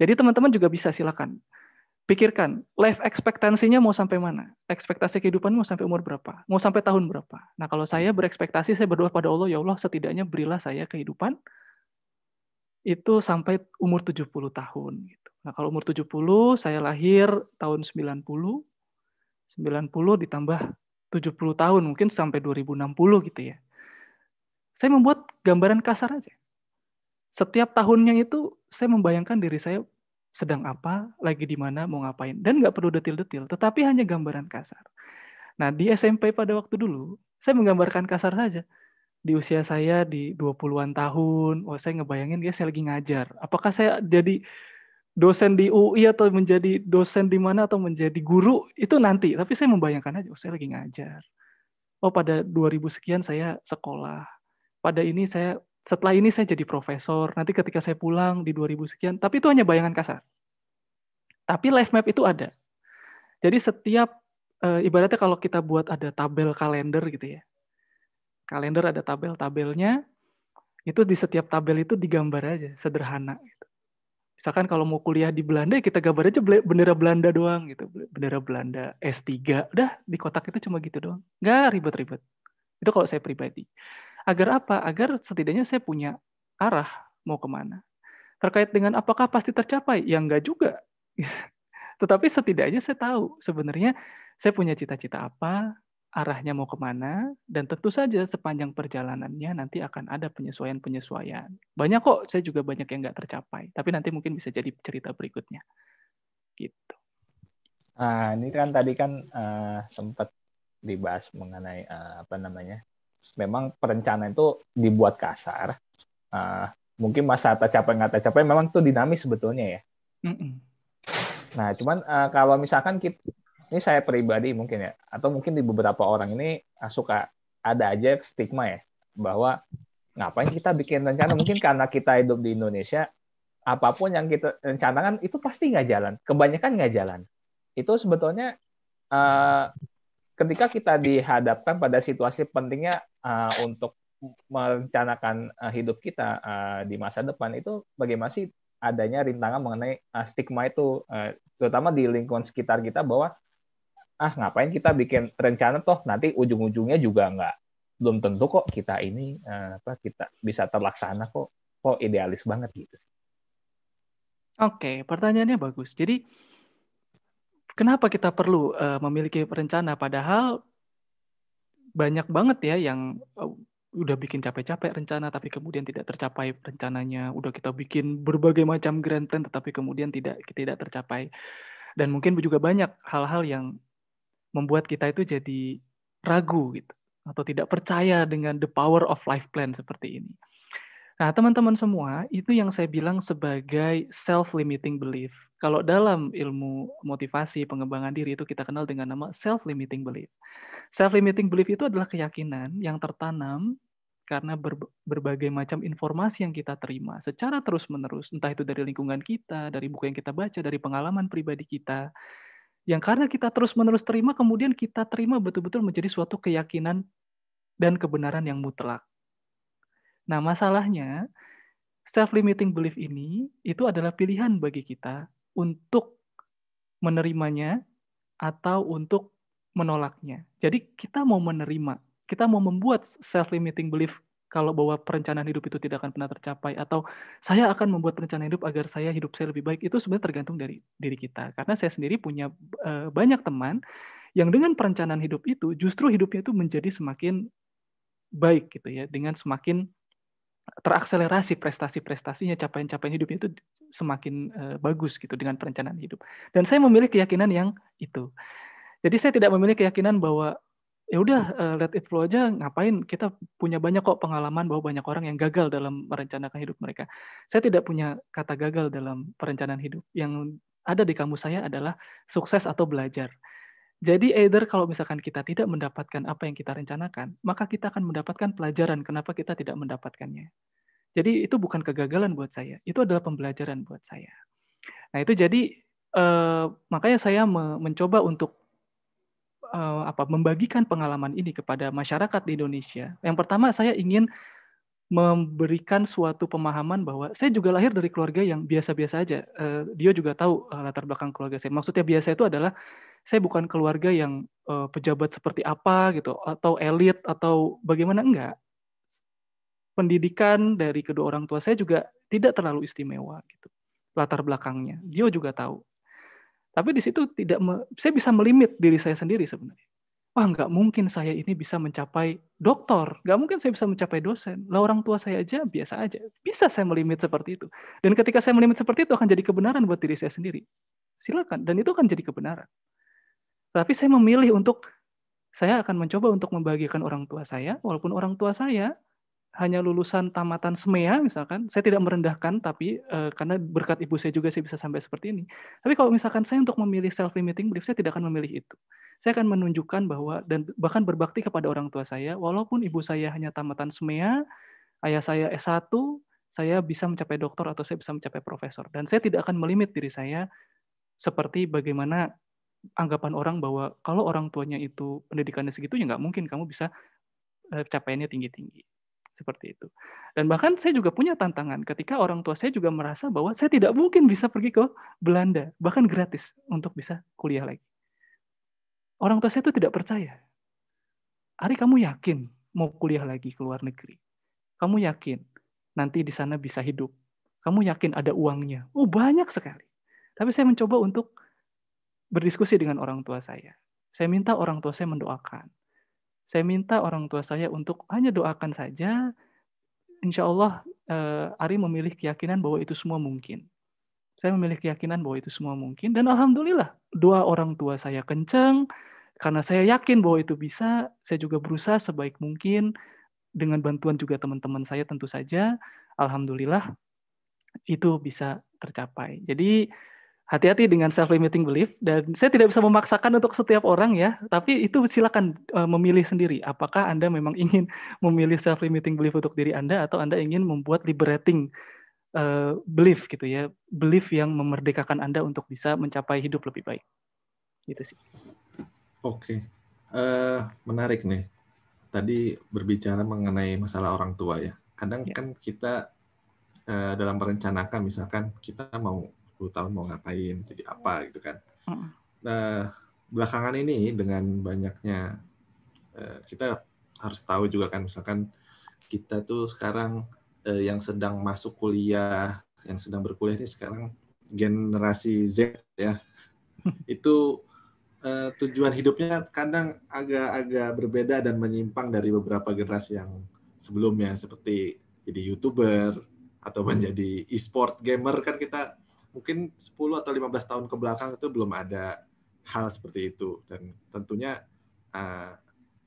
Jadi teman-teman juga bisa silakan pikirkan life ekspektasinya mau sampai mana? Ekspektasi kehidupan mau sampai umur berapa? Mau sampai tahun berapa? Nah, kalau saya berekspektasi saya berdoa pada Allah, ya Allah setidaknya berilah saya kehidupan itu sampai umur 70 tahun gitu. Nah, kalau umur 70, saya lahir tahun 90, 90 ditambah 70 tahun, mungkin sampai 2060 gitu ya. Saya membuat gambaran kasar aja. Setiap tahunnya itu saya membayangkan diri saya sedang apa, lagi di mana, mau ngapain. Dan nggak perlu detil-detil, tetapi hanya gambaran kasar. Nah, di SMP pada waktu dulu, saya menggambarkan kasar saja. Di usia saya di 20-an tahun, oh saya ngebayangin dia saya lagi ngajar. Apakah saya jadi dosen di UI atau menjadi dosen di mana atau menjadi guru itu nanti. Tapi saya membayangkan aja, oh, saya lagi ngajar. Oh pada 2000 sekian saya sekolah. Pada ini saya setelah ini saya jadi profesor. Nanti ketika saya pulang di 2000 sekian, tapi itu hanya bayangan kasar. Tapi life map itu ada. Jadi setiap e, ibaratnya kalau kita buat ada tabel kalender gitu ya. Kalender ada tabel-tabelnya. Itu di setiap tabel itu digambar aja sederhana gitu misalkan kalau mau kuliah di Belanda ya kita gambar aja bendera Belanda doang gitu bendera Belanda S3 udah di kotak itu cuma gitu doang nggak ribet-ribet itu kalau saya pribadi agar apa agar setidaknya saya punya arah mau ke mana terkait dengan apakah pasti tercapai ya enggak juga [laughs] tetapi setidaknya saya tahu sebenarnya saya punya cita-cita apa arahnya mau ke mana, dan tentu saja sepanjang perjalanannya nanti akan ada penyesuaian-penyesuaian. Banyak kok, saya juga banyak yang nggak tercapai, tapi nanti mungkin bisa jadi cerita berikutnya. Gitu. Nah, ini kan tadi kan uh, sempat dibahas mengenai uh, apa namanya, memang perencanaan itu dibuat kasar. Uh, mungkin masa tercapai nggak tercapai memang itu dinamis sebetulnya ya. Mm -mm. Nah, cuman uh, kalau misalkan kita ini saya pribadi mungkin ya, atau mungkin di beberapa orang ini ah, suka ada aja stigma ya, bahwa ngapain kita bikin rencana, mungkin karena kita hidup di Indonesia, apa pun yang kita rencanakan itu pasti nggak jalan, kebanyakan nggak jalan. Itu sebetulnya uh, ketika kita dihadapkan pada situasi pentingnya uh, untuk merencanakan uh, hidup kita uh, di masa depan itu bagaimana sih adanya rintangan mengenai uh, stigma itu uh, terutama di lingkungan sekitar kita bahwa ah ngapain kita bikin rencana toh nanti ujung-ujungnya juga nggak belum tentu kok kita ini uh, apa kita bisa terlaksana kok kok idealis banget gitu. Oke, pertanyaannya bagus. Jadi kenapa kita perlu uh, memiliki rencana padahal banyak banget ya yang uh, udah bikin capek-capek rencana tapi kemudian tidak tercapai rencananya, udah kita bikin berbagai macam grand plan tetapi kemudian tidak tidak tercapai. Dan mungkin juga banyak hal-hal yang membuat kita itu jadi ragu gitu atau tidak percaya dengan the power of life plan seperti ini. Nah, teman-teman semua, itu yang saya bilang sebagai self-limiting belief. Kalau dalam ilmu motivasi pengembangan diri itu kita kenal dengan nama self-limiting belief. Self-limiting belief itu adalah keyakinan yang tertanam karena ber, berbagai macam informasi yang kita terima secara terus-menerus, entah itu dari lingkungan kita, dari buku yang kita baca, dari pengalaman pribadi kita, yang karena kita terus-menerus terima, kemudian kita terima betul-betul menjadi suatu keyakinan dan kebenaran yang mutlak. Nah, masalahnya self-limiting belief ini itu adalah pilihan bagi kita untuk menerimanya atau untuk menolaknya. Jadi kita mau menerima, kita mau membuat self-limiting belief kalau bahwa perencanaan hidup itu tidak akan pernah tercapai atau saya akan membuat perencanaan hidup agar saya hidup saya lebih baik itu sebenarnya tergantung dari diri kita. Karena saya sendiri punya uh, banyak teman yang dengan perencanaan hidup itu justru hidupnya itu menjadi semakin baik gitu ya dengan semakin terakselerasi prestasi-prestasinya, capaian-capaian hidupnya itu semakin uh, bagus gitu dengan perencanaan hidup. Dan saya memilih keyakinan yang itu. Jadi saya tidak memilih keyakinan bahwa ya udah uh, let it flow aja ngapain kita punya banyak kok pengalaman bahwa banyak orang yang gagal dalam merencanakan hidup mereka. Saya tidak punya kata gagal dalam perencanaan hidup. Yang ada di kamus saya adalah sukses atau belajar. Jadi either kalau misalkan kita tidak mendapatkan apa yang kita rencanakan, maka kita akan mendapatkan pelajaran kenapa kita tidak mendapatkannya. Jadi itu bukan kegagalan buat saya, itu adalah pembelajaran buat saya. Nah itu jadi eh, makanya saya me mencoba untuk eh, apa membagikan pengalaman ini kepada masyarakat di Indonesia. Yang pertama saya ingin memberikan suatu pemahaman bahwa saya juga lahir dari keluarga yang biasa-biasa aja. Uh, dia juga tahu uh, latar belakang keluarga saya. Maksudnya biasa itu adalah saya bukan keluarga yang uh, pejabat seperti apa gitu atau elit atau bagaimana enggak. Pendidikan dari kedua orang tua saya juga tidak terlalu istimewa gitu. Latar belakangnya. Dia juga tahu. Tapi di situ tidak saya bisa melimit diri saya sendiri sebenarnya wah nggak mungkin saya ini bisa mencapai doktor, nggak mungkin saya bisa mencapai dosen. Lah orang tua saya aja biasa aja. Bisa saya melimit seperti itu. Dan ketika saya melimit seperti itu akan jadi kebenaran buat diri saya sendiri. Silakan. Dan itu akan jadi kebenaran. Tapi saya memilih untuk saya akan mencoba untuk membahagiakan orang tua saya, walaupun orang tua saya hanya lulusan tamatan SMEA misalkan, saya tidak merendahkan tapi uh, karena berkat ibu saya juga saya bisa sampai seperti ini. Tapi kalau misalkan saya untuk memilih self limiting belief saya tidak akan memilih itu. Saya akan menunjukkan bahwa dan bahkan berbakti kepada orang tua saya walaupun ibu saya hanya tamatan SMEA, ayah saya S1, saya bisa mencapai doktor atau saya bisa mencapai profesor dan saya tidak akan melimit diri saya seperti bagaimana anggapan orang bahwa kalau orang tuanya itu pendidikannya segitu ya nggak mungkin kamu bisa eh, capaiannya tinggi-tinggi seperti itu. Dan bahkan saya juga punya tantangan ketika orang tua saya juga merasa bahwa saya tidak mungkin bisa pergi ke Belanda, bahkan gratis untuk bisa kuliah lagi. Orang tua saya itu tidak percaya. Ari kamu yakin mau kuliah lagi ke luar negeri? Kamu yakin nanti di sana bisa hidup? Kamu yakin ada uangnya? Oh banyak sekali. Tapi saya mencoba untuk berdiskusi dengan orang tua saya. Saya minta orang tua saya mendoakan. Saya minta orang tua saya untuk hanya doakan saja. Insya Allah uh, Ari memilih keyakinan bahwa itu semua mungkin. Saya memilih keyakinan bahwa itu semua mungkin. Dan Alhamdulillah doa orang tua saya kencang. Karena saya yakin bahwa itu bisa, saya juga berusaha sebaik mungkin. Dengan bantuan juga teman-teman saya tentu saja. Alhamdulillah itu bisa tercapai. Jadi hati-hati dengan self limiting belief dan saya tidak bisa memaksakan untuk setiap orang ya tapi itu silakan uh, memilih sendiri. Apakah anda memang [laughs] ingin memilih self limiting belief untuk diri anda atau anda ingin membuat liberating uh, belief gitu ya belief yang memerdekakan anda untuk bisa mencapai hidup lebih baik. Gitu sih. Oke. Uh, menarik nih. Tadi berbicara mengenai masalah orang tua ya. Kadang ya. kan kita uh, dalam merencanakan misalkan kita mau 10 tahun mau ngapain, jadi apa gitu kan. Nah, belakangan ini dengan banyaknya eh, kita harus tahu juga kan misalkan kita tuh sekarang eh, yang sedang masuk kuliah, yang sedang berkuliah ini sekarang generasi Z ya. [laughs] Itu eh, tujuan hidupnya kadang agak-agak berbeda dan menyimpang dari beberapa generasi yang sebelumnya seperti jadi YouTuber atau [laughs] menjadi e-sport gamer kan kita mungkin 10 atau 15 tahun ke belakang itu belum ada hal seperti itu dan tentunya uh,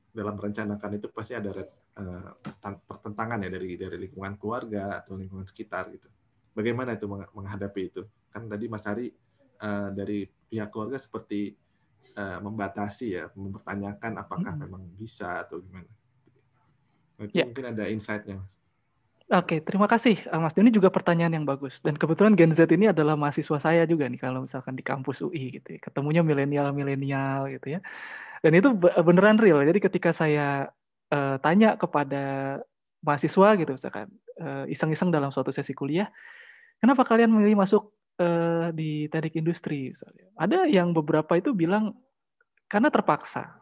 dalam merencanakan itu pasti ada uh, pertentangan ya dari dari lingkungan keluarga atau lingkungan sekitar gitu. Bagaimana itu menghadapi itu? Kan tadi Mas Ari uh, dari pihak keluarga seperti uh, membatasi ya, mempertanyakan apakah hmm. memang bisa atau gimana. Itu ya. mungkin ada insight-nya, Mas. Oke, terima kasih eh, Mas. Ini juga pertanyaan yang bagus. Dan kebetulan Gen Z ini adalah mahasiswa saya juga nih kalau misalkan di kampus UI gitu. Ya. Ketemunya milenial-milenial gitu ya. Dan itu beneran real. Jadi ketika saya uh, tanya kepada mahasiswa gitu misalkan uh, iseng-iseng dalam suatu sesi kuliah, kenapa kalian memilih masuk uh, di teknik industri misalnya? Ada yang beberapa itu bilang karena terpaksa.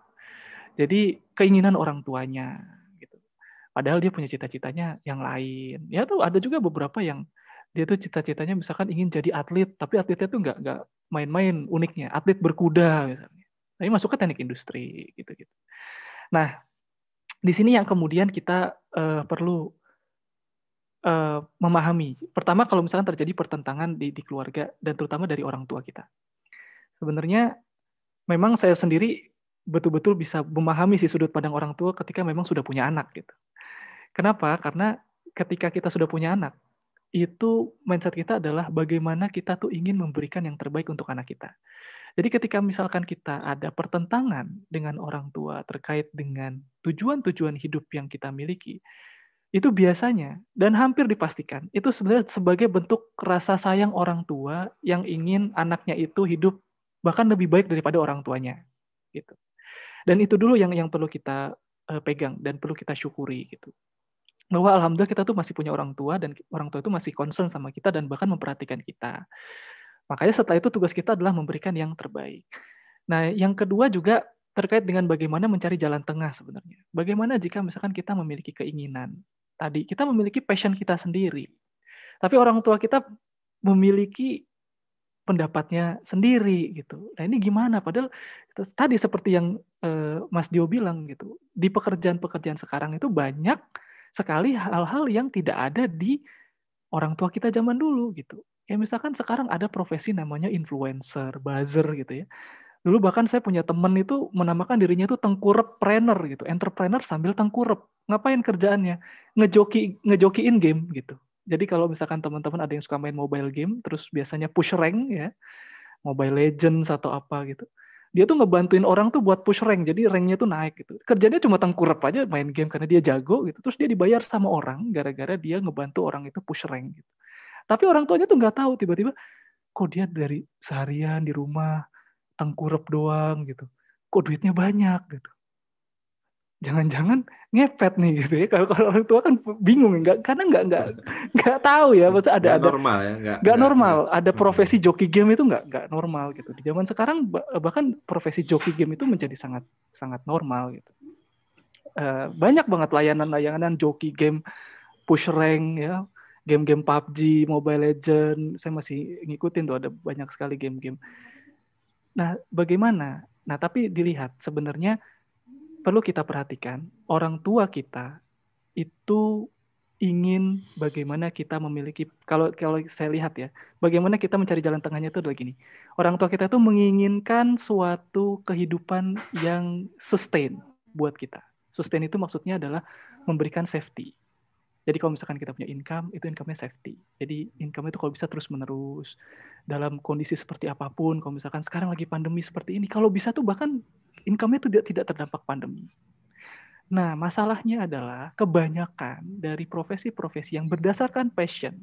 Jadi keinginan orang tuanya Padahal dia punya cita-citanya yang lain. Ya tuh ada juga beberapa yang dia tuh cita-citanya misalkan ingin jadi atlet, tapi atletnya tuh nggak nggak main-main uniknya, atlet berkuda misalnya. Tapi masuk ke teknik industri gitu-gitu. Nah, di sini yang kemudian kita uh, perlu uh, memahami. Pertama kalau misalkan terjadi pertentangan di, di keluarga dan terutama dari orang tua kita. Sebenarnya memang saya sendiri betul-betul bisa memahami si sudut pandang orang tua ketika memang sudah punya anak gitu. Kenapa? Karena ketika kita sudah punya anak, itu mindset kita adalah bagaimana kita tuh ingin memberikan yang terbaik untuk anak kita. Jadi ketika misalkan kita ada pertentangan dengan orang tua terkait dengan tujuan-tujuan hidup yang kita miliki, itu biasanya dan hampir dipastikan itu sebenarnya sebagai bentuk rasa sayang orang tua yang ingin anaknya itu hidup bahkan lebih baik daripada orang tuanya gitu. Dan itu dulu yang yang perlu kita uh, pegang dan perlu kita syukuri gitu bahwa alhamdulillah kita tuh masih punya orang tua dan orang tua itu masih concern sama kita dan bahkan memperhatikan kita. Makanya setelah itu tugas kita adalah memberikan yang terbaik. Nah, yang kedua juga terkait dengan bagaimana mencari jalan tengah sebenarnya. Bagaimana jika misalkan kita memiliki keinginan tadi, kita memiliki passion kita sendiri. Tapi orang tua kita memiliki pendapatnya sendiri gitu. Nah, ini gimana padahal tadi seperti yang eh, Mas Dio bilang gitu. Di pekerjaan-pekerjaan sekarang itu banyak sekali hal-hal yang tidak ada di orang tua kita zaman dulu gitu. Ya misalkan sekarang ada profesi namanya influencer, buzzer gitu ya. Dulu bahkan saya punya temen itu menamakan dirinya itu tengkurep trainer gitu, entrepreneur sambil tengkurep. Ngapain kerjaannya? Ngejoki ngejokiin game gitu. Jadi kalau misalkan teman-teman ada yang suka main mobile game, terus biasanya push rank ya, Mobile Legends atau apa gitu dia tuh ngebantuin orang tuh buat push rank jadi ranknya tuh naik gitu. Kerjanya cuma tengkurap aja main game karena dia jago gitu terus dia dibayar sama orang gara-gara dia ngebantu orang itu push rank gitu. Tapi orang tuanya tuh nggak tahu tiba-tiba kok dia dari seharian di rumah tengkurap doang gitu? Kok duitnya banyak? gitu jangan-jangan ngepet nih gitu ya. Kalau kalau orang tua kan bingung. Nggak karena nggak nggak nggak tahu ya. Maksud ada gak ada normal ya nggak, nggak normal. Ada profesi joki game itu nggak nggak normal gitu. Di zaman sekarang bahkan profesi joki game itu menjadi sangat sangat normal gitu. Uh, banyak banget layanan-layanan joki game. Push rank ya. Game-game PUBG Mobile Legend. Saya masih ngikutin tuh ada banyak sekali game-game. Nah bagaimana? Nah tapi dilihat sebenarnya perlu kita perhatikan, orang tua kita itu ingin bagaimana kita memiliki kalau kalau saya lihat ya, bagaimana kita mencari jalan tengahnya itu adalah gini. Orang tua kita itu menginginkan suatu kehidupan yang sustain buat kita. Sustain itu maksudnya adalah memberikan safety. Jadi kalau misalkan kita punya income, itu income-nya safety. Jadi income itu kalau bisa terus menerus dalam kondisi seperti apa pun. Kalau misalkan sekarang lagi pandemi seperti ini, kalau bisa tuh bahkan income-nya tidak tidak terdampak pandemi. Nah, masalahnya adalah kebanyakan dari profesi-profesi yang berdasarkan passion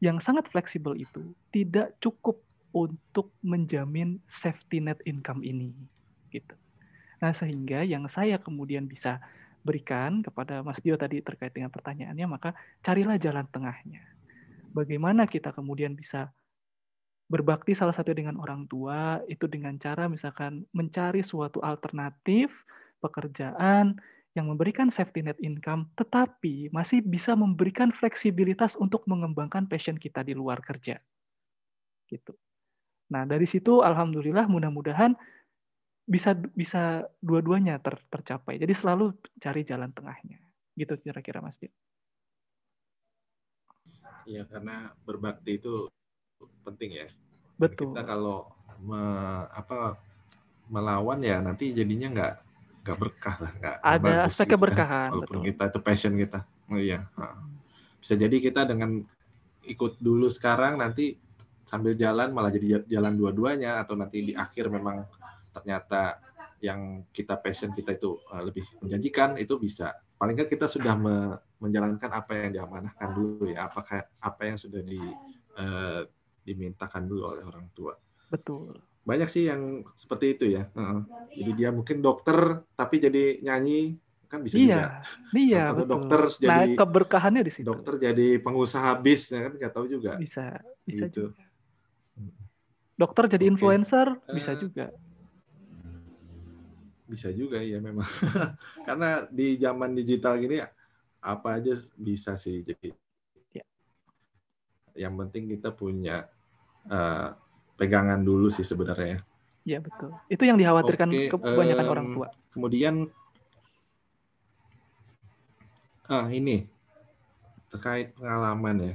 yang sangat fleksibel itu tidak cukup untuk menjamin safety net income ini gitu. Nah, sehingga yang saya kemudian bisa berikan kepada Mas Dio tadi terkait dengan pertanyaannya, maka carilah jalan tengahnya. Bagaimana kita kemudian bisa berbakti salah satu dengan orang tua itu dengan cara misalkan mencari suatu alternatif pekerjaan yang memberikan safety net income tetapi masih bisa memberikan fleksibilitas untuk mengembangkan passion kita di luar kerja. Gitu. Nah, dari situ alhamdulillah mudah-mudahan bisa bisa dua-duanya ter, tercapai. Jadi selalu cari jalan tengahnya. Gitu kira-kira Mas Dio. Ya, karena berbakti itu penting ya. Betul. Kita kalau me, apa melawan ya nanti jadinya nggak nggak berkah lah nggak ada bagus aspek gitu keberkahan kan. walaupun betul. kita itu passion kita oh iya bisa jadi kita dengan ikut dulu sekarang nanti sambil jalan malah jadi jalan dua-duanya atau nanti di akhir memang ternyata yang kita passion kita itu uh, lebih menjanjikan itu bisa. Paling kan kita sudah me menjalankan apa yang diamanahkan dulu ya. Apakah apa yang sudah di uh, dimintakan dulu oleh orang tua. Betul. Banyak sih yang seperti itu ya uh, jadi dia mungkin dokter tapi jadi nyanyi kan bisa iya, juga. Iya atau betul. dokter jadi nah, keberkahannya di situ. dokter jadi pengusaha bis ya kan? Nggak tahu juga. Bisa bisa gitu. juga. Dokter jadi okay. influencer uh, bisa juga bisa juga ya memang [laughs] karena di zaman digital gini apa aja bisa sih jadi ya. yang penting kita punya uh, pegangan dulu sih sebenarnya ya betul itu yang dikhawatirkan okay, kebanyakan um, orang tua kemudian ah ini terkait pengalaman ya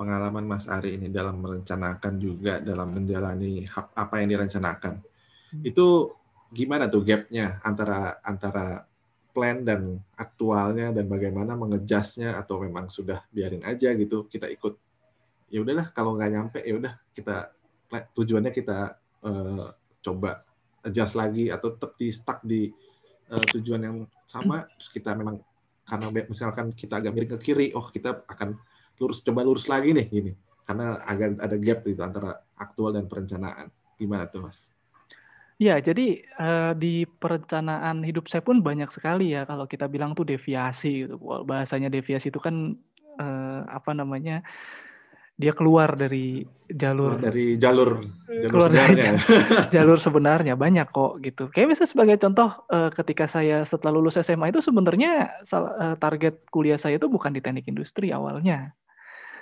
pengalaman Mas Ari ini dalam merencanakan juga dalam menjalani apa yang direncanakan. Hmm. Itu gimana tuh gapnya antara antara plan dan aktualnya dan bagaimana mengejasnya atau memang sudah biarin aja gitu kita ikut. Ya udahlah kalau nggak nyampe ya udah kita tujuannya kita uh, coba adjust lagi atau tetap di stuck di uh, tujuan yang sama. Terus kita memang karena misalkan kita agak miring ke kiri oh kita akan lurus coba lurus lagi nih gini. Karena agak ada gap itu antara aktual dan perencanaan. Gimana tuh mas? Ya, jadi uh, di perencanaan hidup saya pun banyak sekali ya kalau kita bilang tuh deviasi gitu. Bahasanya deviasi itu kan uh, apa namanya? Dia keluar dari jalur dari jalur jalur keluar sebenarnya. Dari jalur sebenarnya banyak kok gitu. Kayak misalnya sebagai contoh uh, ketika saya setelah lulus SMA itu sebenarnya target kuliah saya itu bukan di teknik industri awalnya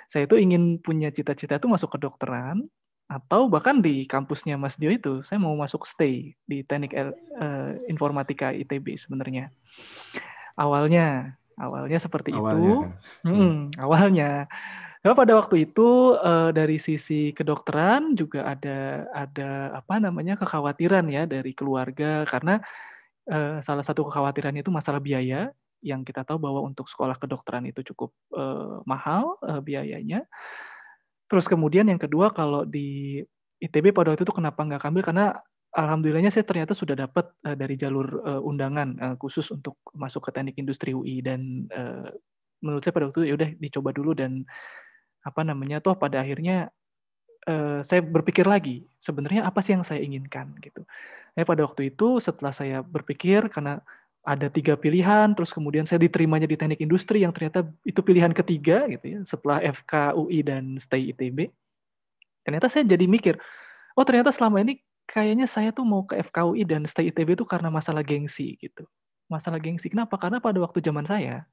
saya itu ingin punya cita-cita itu masuk ke dokteran atau bahkan di kampusnya Mas Dio itu saya mau masuk stay di teknik uh, informatika ITB sebenarnya. Awalnya awalnya seperti awalnya. itu hmm, awalnya. Ya, pada waktu itu uh, dari sisi kedokteran juga ada ada apa namanya kekhawatiran ya dari keluarga. Karena uh, salah satu kekhawatiran itu masalah biaya. Yang kita tahu bahwa untuk sekolah kedokteran itu cukup uh, mahal uh, biayanya. Terus kemudian yang kedua kalau di ITB pada waktu itu kenapa nggak ambil karena alhamdulillahnya saya ternyata sudah dapat uh, dari jalur uh, undangan uh, khusus untuk masuk ke teknik industri UI dan uh, menurut saya pada waktu itu ya udah dicoba dulu dan apa namanya toh pada akhirnya uh, saya berpikir lagi sebenarnya apa sih yang saya inginkan gitu. Nah, pada waktu itu setelah saya berpikir karena ada tiga pilihan, terus kemudian saya diterimanya di teknik industri yang ternyata itu pilihan ketiga gitu ya, setelah FK UI dan stay ITB. Ternyata saya jadi mikir, oh ternyata selama ini kayaknya saya tuh mau ke FK UI dan stay ITB itu karena masalah gengsi gitu. Masalah gengsi. Kenapa? Karena pada waktu zaman saya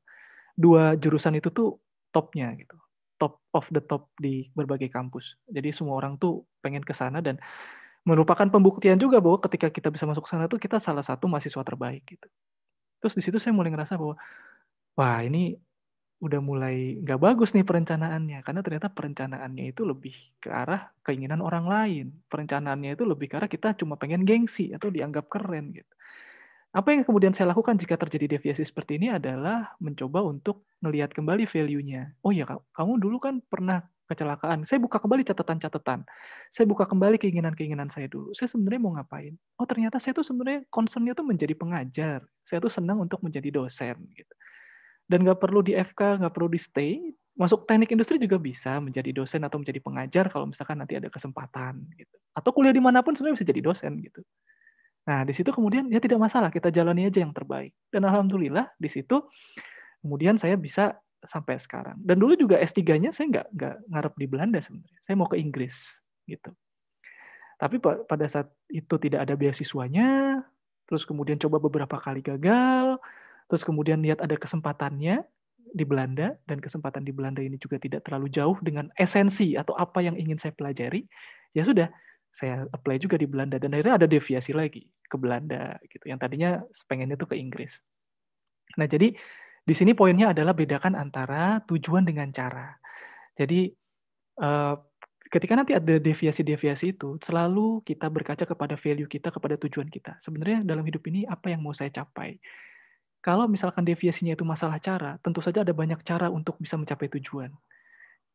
dua jurusan itu tuh topnya gitu. Top of the top di berbagai kampus. Jadi semua orang tuh pengen ke sana dan merupakan pembuktian juga bahwa ketika kita bisa masuk sana tuh kita salah satu mahasiswa terbaik gitu. Terus di situ saya mulai ngerasa bahwa wah ini udah mulai nggak bagus nih perencanaannya. Karena ternyata perencanaannya itu lebih ke arah keinginan orang lain. Perencanaannya itu lebih ke arah kita cuma pengen gengsi atau dianggap keren gitu. Apa yang kemudian saya lakukan jika terjadi deviasi seperti ini adalah mencoba untuk melihat kembali value-nya. Oh ya kamu dulu kan pernah kecelakaan. Saya buka kembali catatan-catatan. Saya buka kembali keinginan-keinginan saya dulu. Saya sebenarnya mau ngapain? Oh ternyata saya tuh sebenarnya concernnya tuh menjadi pengajar. Saya tuh senang untuk menjadi dosen. Gitu. Dan nggak perlu di FK, nggak perlu di stay. Masuk teknik industri juga bisa menjadi dosen atau menjadi pengajar kalau misalkan nanti ada kesempatan. Gitu. Atau kuliah di mana pun sebenarnya bisa jadi dosen. gitu. Nah di situ kemudian ya tidak masalah kita jalani aja yang terbaik. Dan alhamdulillah di situ kemudian saya bisa sampai sekarang. Dan dulu juga S3-nya saya nggak nggak ngarep di Belanda sebenarnya. Saya mau ke Inggris gitu. Tapi pada saat itu tidak ada beasiswanya, terus kemudian coba beberapa kali gagal, terus kemudian lihat ada kesempatannya di Belanda dan kesempatan di Belanda ini juga tidak terlalu jauh dengan esensi atau apa yang ingin saya pelajari, ya sudah saya apply juga di Belanda dan akhirnya ada deviasi lagi ke Belanda gitu. Yang tadinya pengennya tuh ke Inggris. Nah, jadi di sini poinnya adalah bedakan antara tujuan dengan cara. Jadi uh, ketika nanti ada deviasi-deviasi itu, selalu kita berkaca kepada value kita, kepada tujuan kita. Sebenarnya dalam hidup ini apa yang mau saya capai? Kalau misalkan deviasinya itu masalah cara, tentu saja ada banyak cara untuk bisa mencapai tujuan.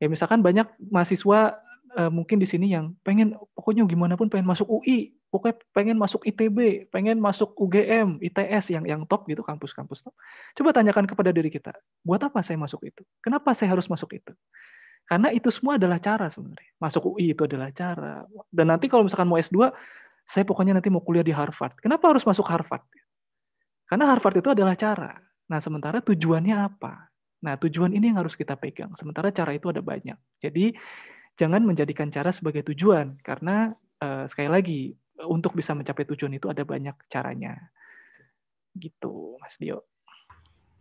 Ya misalkan banyak mahasiswa uh, mungkin di sini yang pengen pokoknya gimana pun pengen masuk UI, pokoknya pengen masuk ITB, pengen masuk UGM, ITS yang yang top gitu kampus-kampus top. Coba tanyakan kepada diri kita, buat apa saya masuk itu? Kenapa saya harus masuk itu? Karena itu semua adalah cara sebenarnya. Masuk UI itu adalah cara. Dan nanti kalau misalkan mau S2, saya pokoknya nanti mau kuliah di Harvard. Kenapa harus masuk Harvard? Karena Harvard itu adalah cara. Nah, sementara tujuannya apa? Nah, tujuan ini yang harus kita pegang. Sementara cara itu ada banyak. Jadi, jangan menjadikan cara sebagai tujuan. Karena, uh, sekali lagi, untuk bisa mencapai tujuan itu ada banyak caranya. Gitu, Mas Dio.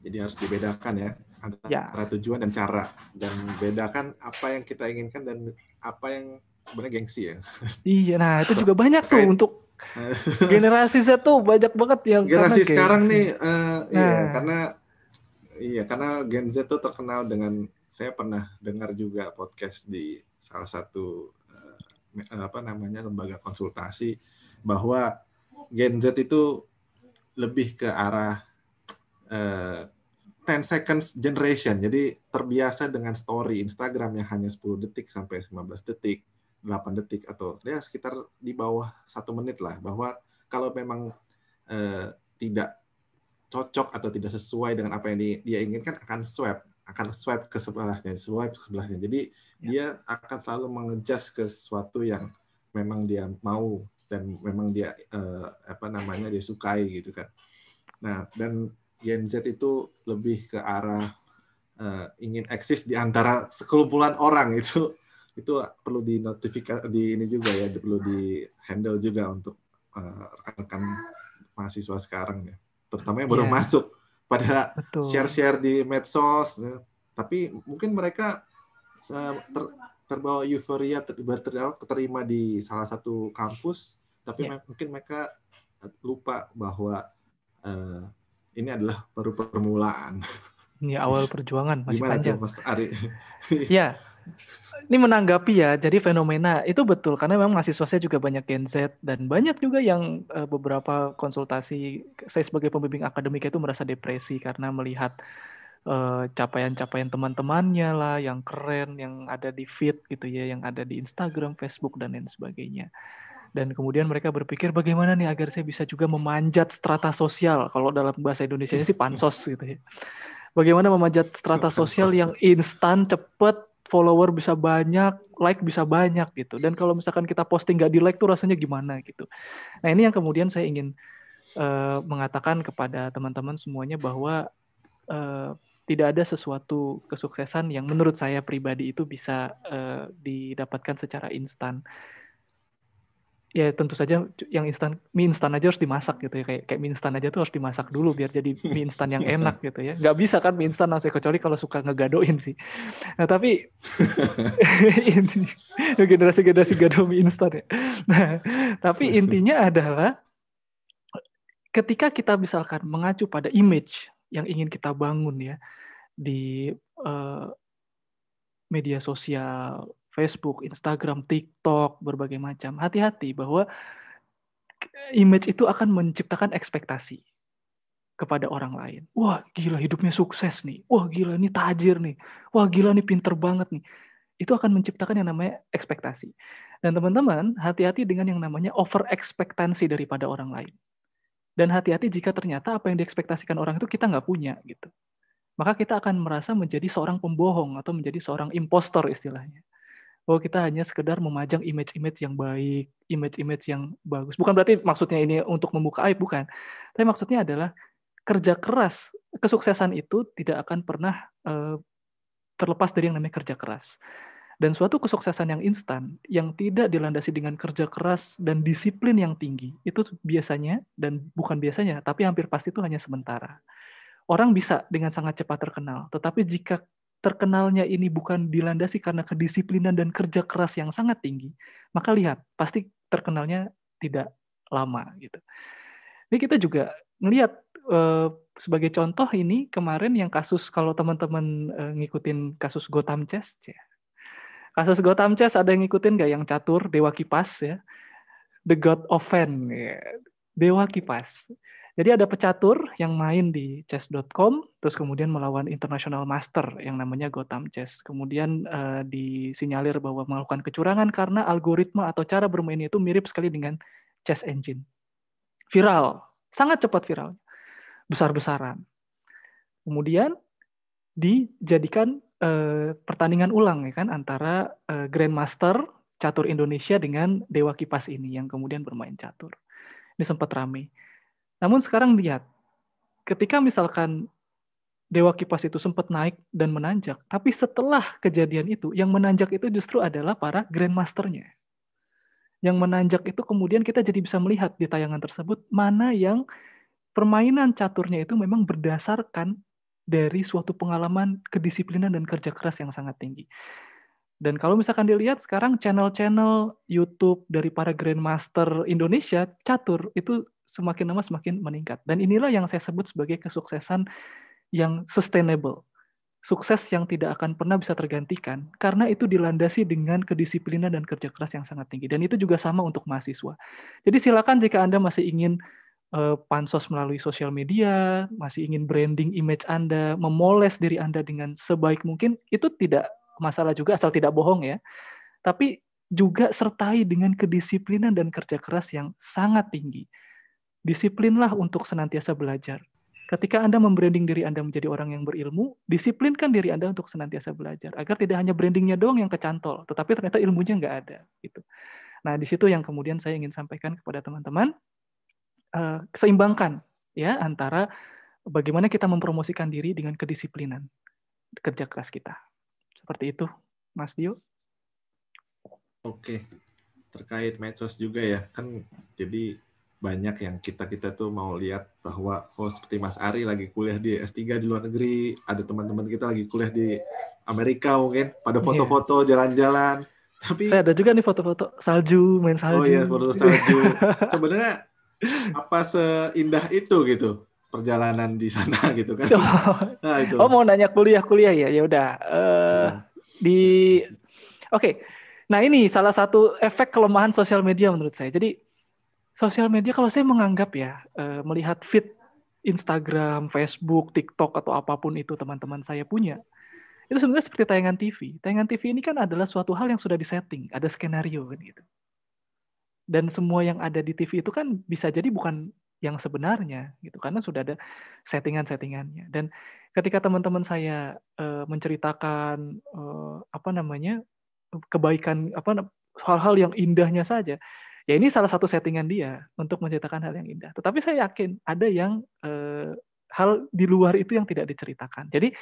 Jadi harus dibedakan ya antara ya. tujuan dan cara dan bedakan apa yang kita inginkan dan apa yang sebenarnya gengsi ya. Iya, nah itu juga [laughs] banyak tuh untuk [laughs] generasi Z tuh banyak banget yang generasi sekarang nih uh, nah. iya karena iya karena Gen Z tuh terkenal dengan saya pernah dengar juga podcast di salah satu uh, apa namanya lembaga konsultasi bahwa Gen Z itu lebih ke arah uh, 10 seconds generation. Jadi terbiasa dengan story Instagram yang hanya 10 detik sampai 15 detik 8 detik atau ya sekitar di bawah satu menit lah bahwa kalau memang eh, tidak cocok atau tidak sesuai dengan apa yang dia inginkan akan swipe akan swipe ke sebelahnya swipe ke sebelahnya jadi. Dia akan selalu mengejas ke sesuatu yang memang dia mau dan memang dia eh, apa namanya dia sukai gitu kan. Nah dan Gen Z itu lebih ke arah eh, ingin eksis di antara sekelumpulan orang itu. Itu perlu di notifikasi di ini juga ya perlu di handle juga untuk uh, rekan-rekan mahasiswa sekarang ya. Terutama yang baru yeah. masuk pada share-share di medsos ya. tapi mungkin mereka ter, terbawa euforia ter, terima di salah satu kampus tapi yeah. mungkin mereka lupa bahwa uh, ini adalah baru permulaan. Ini awal [laughs] perjuangan masih Gimana panjang. Tuh, Mas Ari? [laughs] ya, ini menanggapi ya, jadi fenomena itu betul karena memang mahasiswa saya juga banyak Gen Z dan banyak juga yang uh, beberapa konsultasi saya sebagai pembimbing akademik itu merasa depresi karena melihat uh, capaian-capaian teman-temannya lah yang keren yang ada di feed gitu ya, yang ada di Instagram, Facebook dan lain sebagainya. Dan kemudian mereka berpikir bagaimana nih agar saya bisa juga memanjat strata sosial. Kalau dalam bahasa Indonesia sih [laughs] pansos gitu ya. Bagaimana memanjat strata sosial yang instan, cepat, follower bisa banyak, like bisa banyak gitu. Dan kalau misalkan kita posting nggak di like tuh rasanya gimana gitu. Nah ini yang kemudian saya ingin uh, mengatakan kepada teman-teman semuanya bahwa uh, tidak ada sesuatu kesuksesan yang menurut saya pribadi itu bisa uh, didapatkan secara instan. Ya tentu saja yang instan mie instan aja harus dimasak gitu ya. Kayak kayak mie instan aja tuh harus dimasak dulu biar jadi mie instan yang enak [laughs] gitu ya. Nggak bisa kan mie instan langsung kecuali kalau suka ngegadoin sih. Nah tapi [laughs] generasi generasi gado mie instan ya. Nah tapi intinya adalah ketika kita misalkan mengacu pada image yang ingin kita bangun ya di uh, media sosial Facebook, Instagram, TikTok, berbagai macam. Hati-hati bahwa image itu akan menciptakan ekspektasi kepada orang lain. Wah, gila hidupnya sukses nih. Wah, gila ini tajir nih. Wah, gila ini pinter banget nih. Itu akan menciptakan yang namanya ekspektasi. Dan teman-teman, hati-hati dengan yang namanya over ekspektasi daripada orang lain. Dan hati-hati jika ternyata apa yang diekspektasikan orang itu kita nggak punya gitu. Maka kita akan merasa menjadi seorang pembohong atau menjadi seorang impostor istilahnya bahwa kita hanya sekedar memajang image-image yang baik, image-image yang bagus. Bukan berarti maksudnya ini untuk membuka aib, bukan. Tapi maksudnya adalah kerja keras, kesuksesan itu tidak akan pernah uh, terlepas dari yang namanya kerja keras. Dan suatu kesuksesan yang instan, yang tidak dilandasi dengan kerja keras dan disiplin yang tinggi, itu biasanya, dan bukan biasanya, tapi hampir pasti itu hanya sementara. Orang bisa dengan sangat cepat terkenal, tetapi jika terkenalnya ini bukan dilandasi karena kedisiplinan dan kerja keras yang sangat tinggi, maka lihat pasti terkenalnya tidak lama gitu. Ini kita juga ngelihat eh, sebagai contoh ini kemarin yang kasus kalau teman-teman eh, ngikutin kasus Gotham Chess. Kasus Gotham Chess ada yang ngikutin nggak yang catur Dewa Kipas ya? The God of Fan, ya. Dewa Kipas. Jadi ada pecatur yang main di chess.com, terus kemudian melawan international master yang namanya Gotham Chess. Kemudian uh, disinyalir bahwa melakukan kecurangan karena algoritma atau cara bermainnya itu mirip sekali dengan chess engine. Viral, sangat cepat viral, besar-besaran. Kemudian dijadikan uh, pertandingan ulang ya kan antara uh, Grandmaster catur Indonesia dengan Dewa Kipas ini yang kemudian bermain catur. Ini sempat ramai. Namun sekarang lihat, ketika misalkan Dewa Kipas itu sempat naik dan menanjak, tapi setelah kejadian itu, yang menanjak itu justru adalah para Grandmasternya. Yang menanjak itu kemudian kita jadi bisa melihat di tayangan tersebut mana yang permainan caturnya itu memang berdasarkan dari suatu pengalaman kedisiplinan dan kerja keras yang sangat tinggi. Dan kalau misalkan dilihat sekarang channel-channel YouTube dari para grandmaster Indonesia catur itu semakin lama semakin meningkat. Dan inilah yang saya sebut sebagai kesuksesan yang sustainable. Sukses yang tidak akan pernah bisa tergantikan karena itu dilandasi dengan kedisiplinan dan kerja keras yang sangat tinggi. Dan itu juga sama untuk mahasiswa. Jadi silakan jika Anda masih ingin uh, pansos melalui sosial media, masih ingin branding image Anda, memoles diri Anda dengan sebaik mungkin, itu tidak masalah juga asal tidak bohong ya. Tapi juga sertai dengan kedisiplinan dan kerja keras yang sangat tinggi. Disiplinlah untuk senantiasa belajar. Ketika Anda membranding diri Anda menjadi orang yang berilmu, disiplinkan diri Anda untuk senantiasa belajar agar tidak hanya brandingnya doang yang kecantol, tetapi ternyata ilmunya nggak ada. Gitu. Nah, di situ yang kemudian saya ingin sampaikan kepada teman-teman, uh, seimbangkan ya antara bagaimana kita mempromosikan diri dengan kedisiplinan kerja keras kita. Seperti itu, Mas Dio. Oke, terkait medsos juga ya, kan jadi banyak yang kita kita tuh mau lihat bahwa oh seperti Mas Ari lagi kuliah di S3 di luar negeri, ada teman-teman kita lagi kuliah di Amerika mungkin pada iya. foto-foto jalan-jalan. Tapi saya ada juga nih foto-foto salju, main salju. Oh iya, foto salju. [laughs] Sebenarnya apa seindah itu gitu perjalanan di sana [laughs] gitu kan? Nah, itu. Oh mau nanya kuliah kuliah ya ya udah uh, di oke. Okay. Nah ini salah satu efek kelemahan sosial media menurut saya. Jadi sosial media kalau saya menganggap ya uh, melihat feed Instagram, Facebook, TikTok atau apa pun itu teman-teman saya punya itu sebenarnya seperti tayangan TV. Tayangan TV ini kan adalah suatu hal yang sudah disetting, ada skenario kan gitu dan semua yang ada di TV itu kan bisa jadi bukan yang sebenarnya gitu. Karena sudah ada settingan-settingannya. Dan ketika teman-teman saya uh, menceritakan uh, apa namanya kebaikan apa hal-hal yang indahnya saja ya ini salah satu settingan dia untuk menceritakan hal yang indah. Tetapi saya yakin ada yang uh, hal di luar itu yang tidak diceritakan. Jadi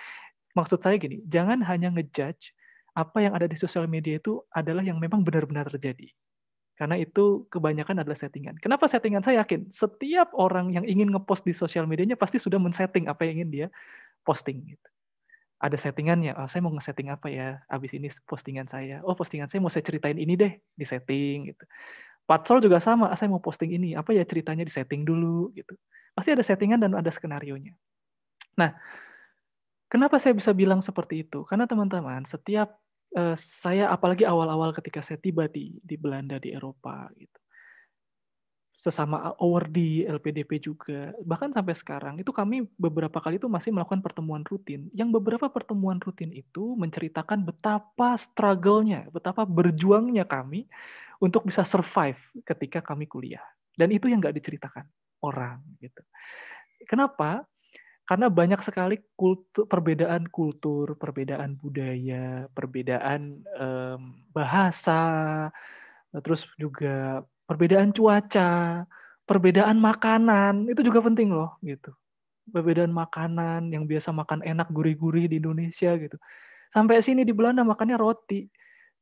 maksud saya gini jangan hanya ngejudge apa yang ada di sosial media itu adalah yang memang benar-benar terjadi karena itu kebanyakan adalah settingan. Kenapa settingan? Saya yakin setiap orang yang ingin ngepost di sosial medianya pasti sudah men-setting apa yang ingin dia posting. Gitu. Ada settingannya. Oh, saya mau nge-setting apa ya? Abis ini postingan saya. Oh, postingan saya mau saya ceritain ini deh, di setting gitu. Patsol juga sama. Ah, saya mau posting ini. Apa ya ceritanya di setting dulu gitu. Pasti ada settingan dan ada skenario nya. Nah, kenapa saya bisa bilang seperti itu? Karena teman-teman, setiap uh, saya apalagi awal-awal ketika saya tiba di di Belanda, di Eropa gitu. Sesama di LPDP juga, bahkan sampai sekarang itu kami beberapa kali itu masih melakukan pertemuan rutin. Yang beberapa pertemuan rutin itu menceritakan betapa struggle-nya, betapa berjuangnya kami untuk bisa survive ketika kami kuliah. Dan itu yang nggak diceritakan orang gitu. Kenapa? Karena banyak sekali kultur, perbedaan kultur, perbedaan budaya, perbedaan um, bahasa, terus juga perbedaan cuaca, perbedaan makanan itu juga penting loh gitu. Perbedaan makanan yang biasa makan enak gurih-gurih di Indonesia gitu. Sampai sini di Belanda makannya roti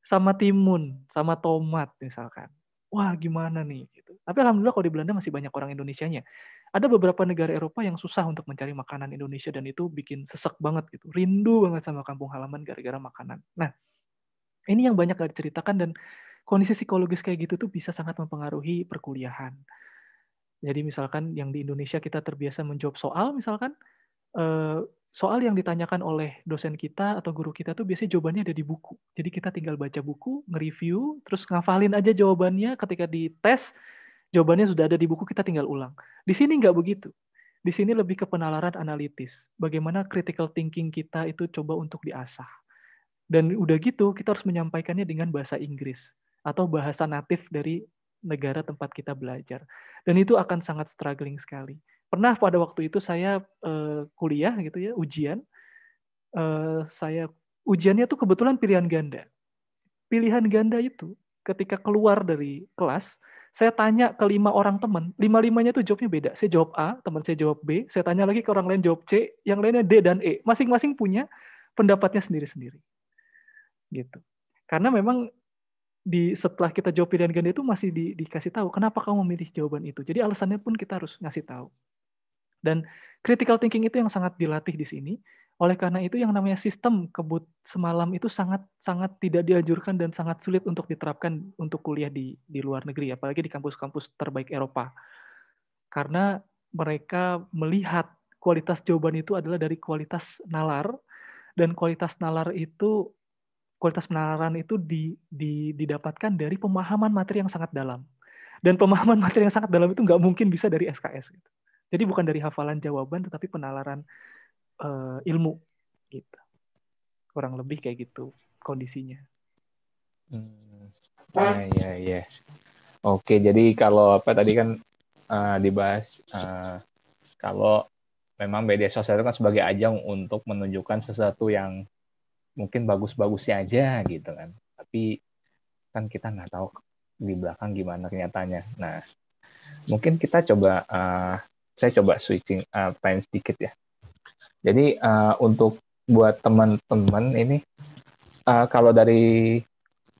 sama timun, sama tomat misalkan. Wah, gimana nih gitu. Tapi alhamdulillah kalau di Belanda masih banyak orang Indonesianya ada beberapa negara Eropa yang susah untuk mencari makanan Indonesia dan itu bikin sesek banget gitu. Rindu banget sama kampung halaman gara-gara makanan. Nah, ini yang banyak gak diceritakan dan kondisi psikologis kayak gitu tuh bisa sangat mempengaruhi perkuliahan. Jadi misalkan yang di Indonesia kita terbiasa menjawab soal misalkan eh, soal yang ditanyakan oleh dosen kita atau guru kita tuh biasanya jawabannya ada di buku. Jadi kita tinggal baca buku, nge-review, terus ngafalin aja jawabannya. Ketika di tes, jawabannya sudah ada di buku, kita tinggal ulang. Di sini nggak begitu. Di sini lebih ke penalaran analitis. Bagaimana critical thinking kita itu coba untuk diasah. Dan udah gitu, kita harus menyampaikannya dengan bahasa Inggris atau bahasa natif dari negara tempat kita belajar. Dan itu akan sangat struggling sekali pernah pada waktu itu saya uh, kuliah gitu ya ujian uh, saya ujiannya tuh kebetulan pilihan ganda pilihan ganda itu ketika keluar dari kelas saya tanya ke lima orang teman lima limanya tuh jawabnya beda saya jawab A teman saya jawab B saya tanya lagi ke orang lain jawab C yang lainnya D dan E masing-masing punya pendapatnya sendiri-sendiri gitu karena memang di setelah kita jawab pilihan ganda itu masih di, dikasih tahu kenapa kamu memilih jawaban itu. Jadi alasannya pun kita harus ngasih tahu. Dan critical thinking itu yang sangat dilatih di sini. Oleh karena itu yang namanya sistem kebut semalam itu sangat sangat tidak dianjurkan dan sangat sulit untuk diterapkan untuk kuliah di di luar negeri, apalagi di kampus-kampus terbaik Eropa. Karena mereka melihat kualitas jawaban itu adalah dari kualitas nalar dan kualitas nalar itu kualitas penalaran itu di, di, didapatkan dari pemahaman materi yang sangat dalam. Dan pemahaman materi yang sangat dalam itu nggak mungkin bisa dari SKS. Gitu. Jadi bukan dari hafalan jawaban, tetapi penalaran uh, ilmu, gitu. Kurang lebih kayak gitu kondisinya. Hmm. Ya, ya, ya. Oke, jadi kalau apa tadi kan uh, dibahas uh, kalau memang media sosial itu kan sebagai ajang untuk menunjukkan sesuatu yang mungkin bagus-bagusnya aja gitu kan. Tapi kan kita nggak tahu di belakang gimana kenyataannya. Nah, mungkin kita coba uh, saya coba switching uh, time sedikit ya. Jadi uh, untuk buat teman-teman ini, uh, kalau dari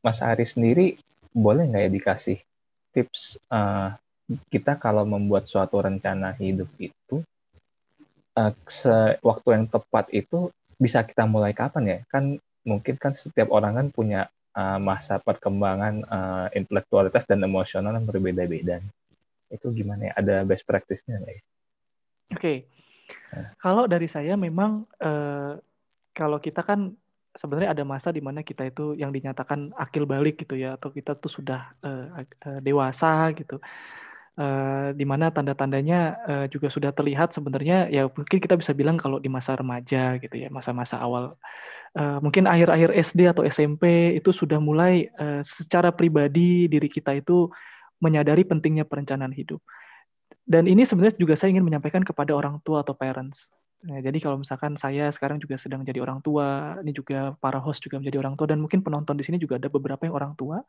Mas Ari sendiri, boleh nggak ya dikasih tips uh, kita kalau membuat suatu rencana hidup itu, uh, waktu yang tepat itu bisa kita mulai kapan ya? Kan mungkin kan setiap orang kan punya uh, masa perkembangan uh, intelektualitas dan emosional yang berbeda-beda itu gimana ya? Ada best practice-nya nggak ya? Oke, okay. Kalau dari saya memang uh, kalau kita kan sebenarnya ada masa di mana kita itu yang dinyatakan akil balik gitu ya, atau kita tuh sudah uh, uh, dewasa gitu. Uh, di mana tanda-tandanya uh, juga sudah terlihat sebenarnya ya mungkin kita bisa bilang kalau di masa remaja gitu ya masa-masa awal uh, mungkin akhir-akhir SD atau SMP itu sudah mulai secara pribadi diri kita itu menyadari pentingnya perencanaan hidup. Dan ini sebenarnya juga saya ingin menyampaikan kepada orang tua atau parents. Nah, jadi kalau misalkan saya sekarang juga sedang jadi orang tua, ini juga para host juga menjadi orang tua dan mungkin penonton di sini juga ada beberapa yang orang tua.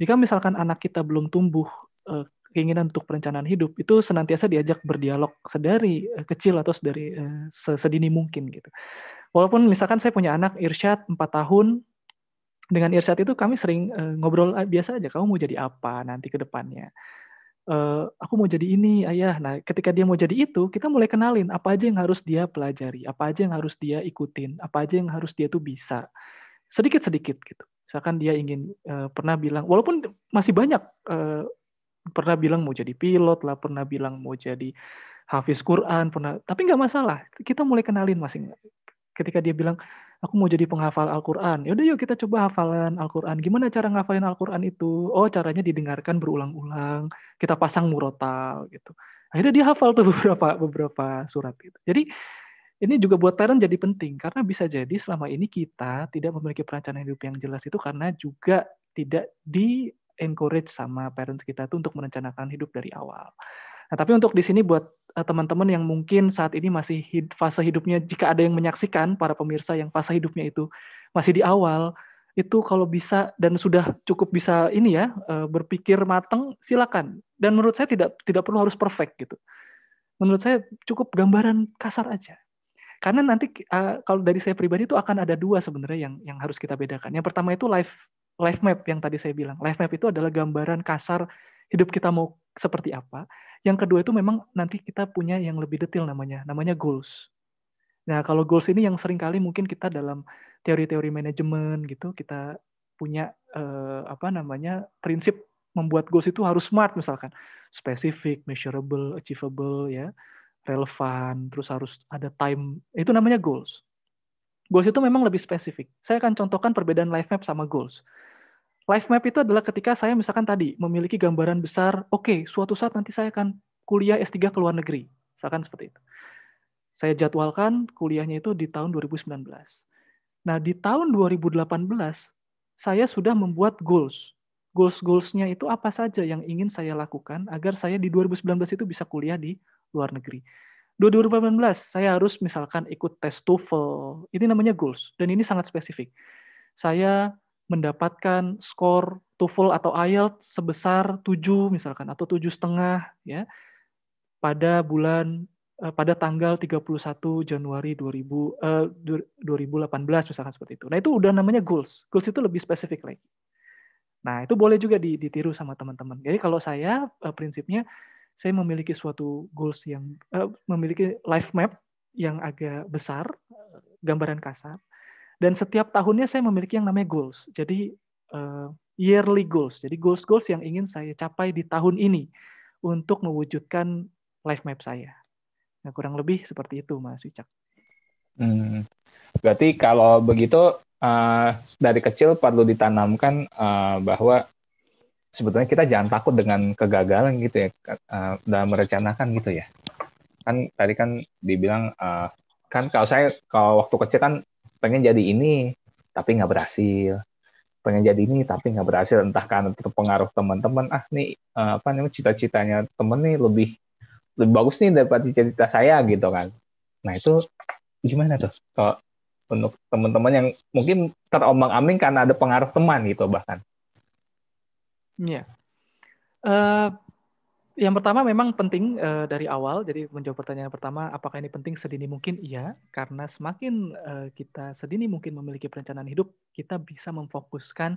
Jika misalkan anak kita belum tumbuh uh, keinginan untuk perencanaan hidup, itu senantiasa diajak berdialog sedari uh, kecil atau sedari uh, sedini mungkin gitu. Walaupun misalkan saya punya anak Irsyad 4 tahun, dengan Irsyad itu kami sering ngobrol biasa aja, kamu mau jadi apa nanti ke depannya. Uh, aku mau jadi ini, ayah. Nah, ketika dia mau jadi itu, kita mulai kenalin apa aja yang harus dia pelajari, apa aja yang harus dia ikutin, apa aja yang harus dia tuh bisa. Sedikit-sedikit gitu. Misalkan dia ingin uh, pernah bilang, walaupun masih banyak uh, pernah bilang mau jadi pilot lah, pernah bilang mau jadi hafiz Quran, pernah, tapi nggak masalah. Kita mulai kenalin masing ketika dia bilang aku mau jadi penghafal Al-Quran. Ya udah yuk kita coba hafalan Al-Quran. Gimana cara ngafalin Al-Quran itu? Oh caranya didengarkan berulang-ulang. Kita pasang murotal gitu. Akhirnya dia hafal tuh [laughs] beberapa beberapa surat gitu. Jadi ini juga buat parent jadi penting karena bisa jadi selama ini kita tidak memiliki perencanaan hidup yang jelas itu karena juga tidak di encourage sama parents kita itu untuk merencanakan hidup dari awal. Nah, tapi untuk di sini buat Eh, teman-teman yang mungkin saat ini masih hid, fase hidupnya jika ada yang menyaksikan para pemirsa yang fase hidupnya itu masih di awal itu kalau bisa dan sudah cukup bisa ini ya eh, berpikir matang silakan. Dan menurut saya tidak tidak perlu harus perfect gitu. Menurut saya cukup gambaran kasar aja. Karena nanti uh, kalau dari saya pribadi itu akan ada dua sebenarnya yang yang harus kita bedakan. Yang pertama itu life life map yang tadi saya bilang. Life map itu adalah gambaran kasar hidup kita mau seperti apa yang kedua itu memang nanti kita punya yang lebih detail namanya, namanya goals. Nah, kalau goals ini yang sering kali mungkin kita dalam teori-teori manajemen gitu, kita punya eh, apa namanya prinsip membuat goals itu harus smart misalkan, specific, measurable, achievable, ya, relevan, terus harus ada time. Itu namanya goals. Goals itu memang lebih spesifik. Saya akan contohkan perbedaan life map sama goals. Life map itu adalah ketika saya misalkan tadi memiliki gambaran besar, oke, okay, suatu saat nanti saya akan kuliah S3 ke luar negeri. Misalkan seperti itu. Saya jadwalkan kuliahnya itu di tahun 2019. Nah, di tahun 2018 saya sudah membuat goals. Goals-goalsnya itu apa saja yang ingin saya lakukan agar saya di 2019 itu bisa kuliah di luar negeri. 2018 saya harus misalkan ikut tes TOEFL. Ini namanya goals dan ini sangat spesifik. Saya mendapatkan skor TOEFL atau IELTS sebesar 7 misalkan atau tujuh setengah ya pada bulan eh, pada tanggal 31 Januari 2000 eh, 2018 misalkan seperti itu. Nah, itu udah namanya goals. Goals itu lebih spesifik lagi. Nah, itu boleh juga ditiru sama teman-teman. Jadi kalau saya eh, prinsipnya saya memiliki suatu goals yang uh, memiliki life map yang agak besar, gambaran kasar. Dan setiap tahunnya saya memiliki yang namanya goals. Jadi uh, yearly goals. Jadi goals-goals yang ingin saya capai di tahun ini untuk mewujudkan life map saya. Nah, kurang lebih seperti itu, Mas Wicak. Hmm. Berarti kalau begitu uh, dari kecil perlu ditanamkan uh, bahwa sebetulnya kita jangan takut dengan kegagalan gitu ya uh, dalam merencanakan gitu ya kan tadi kan dibilang uh, kan kalau saya kalau waktu kecil kan pengen jadi ini tapi nggak berhasil. Pengen jadi ini tapi nggak berhasil. Entah karena terpengaruh teman-teman. Ah nih uh, apa namanya cita-citanya temen nih lebih lebih bagus nih daripada cita-cita saya gitu kan. Nah itu gimana tuh? Kalau untuk teman-teman yang mungkin terombang-ambing karena ada pengaruh teman gitu bahkan. Iya. Uh, yang pertama memang penting uh, dari awal. Jadi menjawab pertanyaan pertama, apakah ini penting sedini mungkin? Iya, karena semakin uh, kita sedini mungkin memiliki perencanaan hidup, kita bisa memfokuskan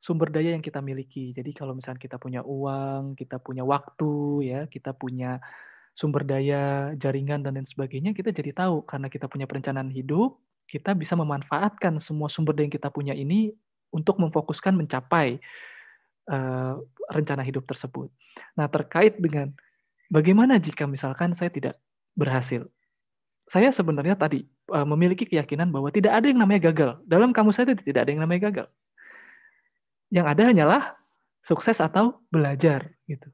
sumber daya yang kita miliki. Jadi kalau misalnya kita punya uang, kita punya waktu, ya, kita punya sumber daya, jaringan dan lain sebagainya, kita jadi tahu karena kita punya perencanaan hidup, kita bisa memanfaatkan semua sumber daya yang kita punya ini untuk memfokuskan mencapai uh, rencana hidup tersebut. Nah, terkait dengan bagaimana jika misalkan saya tidak berhasil. Saya sebenarnya tadi uh, memiliki keyakinan bahwa tidak ada yang namanya gagal. Dalam kamus saya tidak ada yang namanya gagal. Yang ada hanyalah sukses atau belajar gitu.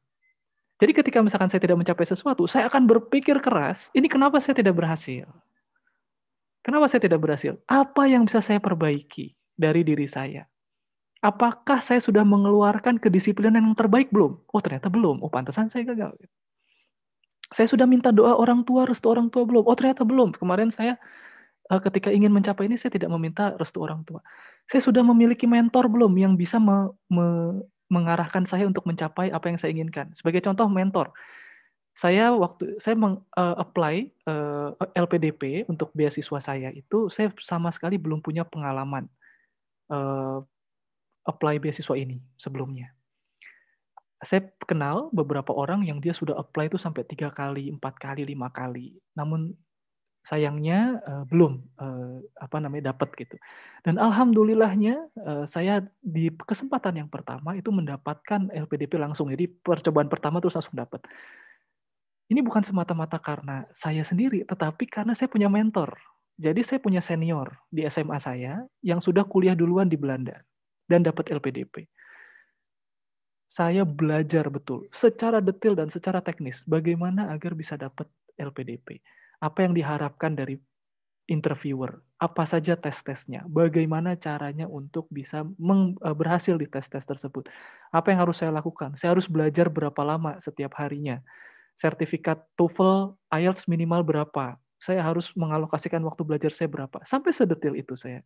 Jadi ketika misalkan saya tidak mencapai sesuatu, saya akan berpikir keras, ini kenapa saya tidak berhasil? Kenapa saya tidak berhasil? Apa yang bisa saya perbaiki dari diri saya? Apakah saya sudah mengeluarkan kedisiplinan yang terbaik belum? Oh ternyata belum. Oh pantesan saya gagal. Saya sudah minta doa orang tua, restu orang tua belum? Oh ternyata belum. Kemarin saya eh, ketika ingin mencapai ini saya tidak meminta restu orang tua. Saya sudah memiliki mentor belum yang bisa me, me, mengarahkan saya untuk mencapai apa yang saya inginkan. Sebagai contoh mentor, saya waktu saya meng, uh, apply uh, eh, LPDP untuk beasiswa saya itu saya sama sekali belum punya pengalaman uh, apply beasiswa ini sebelumnya. Saya kenal beberapa orang yang dia sudah apply itu sampai tiga kali, empat kali, lima kali. Namun sayangnya uh, belum uh, apa namanya dapat gitu. Dan alhamdulillahnya uh, saya di kesempatan yang pertama itu mendapatkan LPDP langsung. Jadi percobaan pertama terus langsung dapat. Ini bukan semata-mata karena saya sendiri, tetapi karena saya punya mentor. Jadi saya punya senior di SMA saya yang sudah kuliah duluan di Belanda dan dapat LPDP. Saya belajar betul secara detail dan secara teknis bagaimana agar bisa dapat LPDP. Apa yang diharapkan dari interviewer, apa saja tes-tesnya, bagaimana caranya untuk bisa eh, berhasil di tes-tes tersebut. Apa yang harus saya lakukan? Saya harus belajar berapa lama setiap harinya. Sertifikat TOEFL, IELTS minimal berapa? Saya harus mengalokasikan waktu belajar saya berapa? Sampai sedetil itu saya.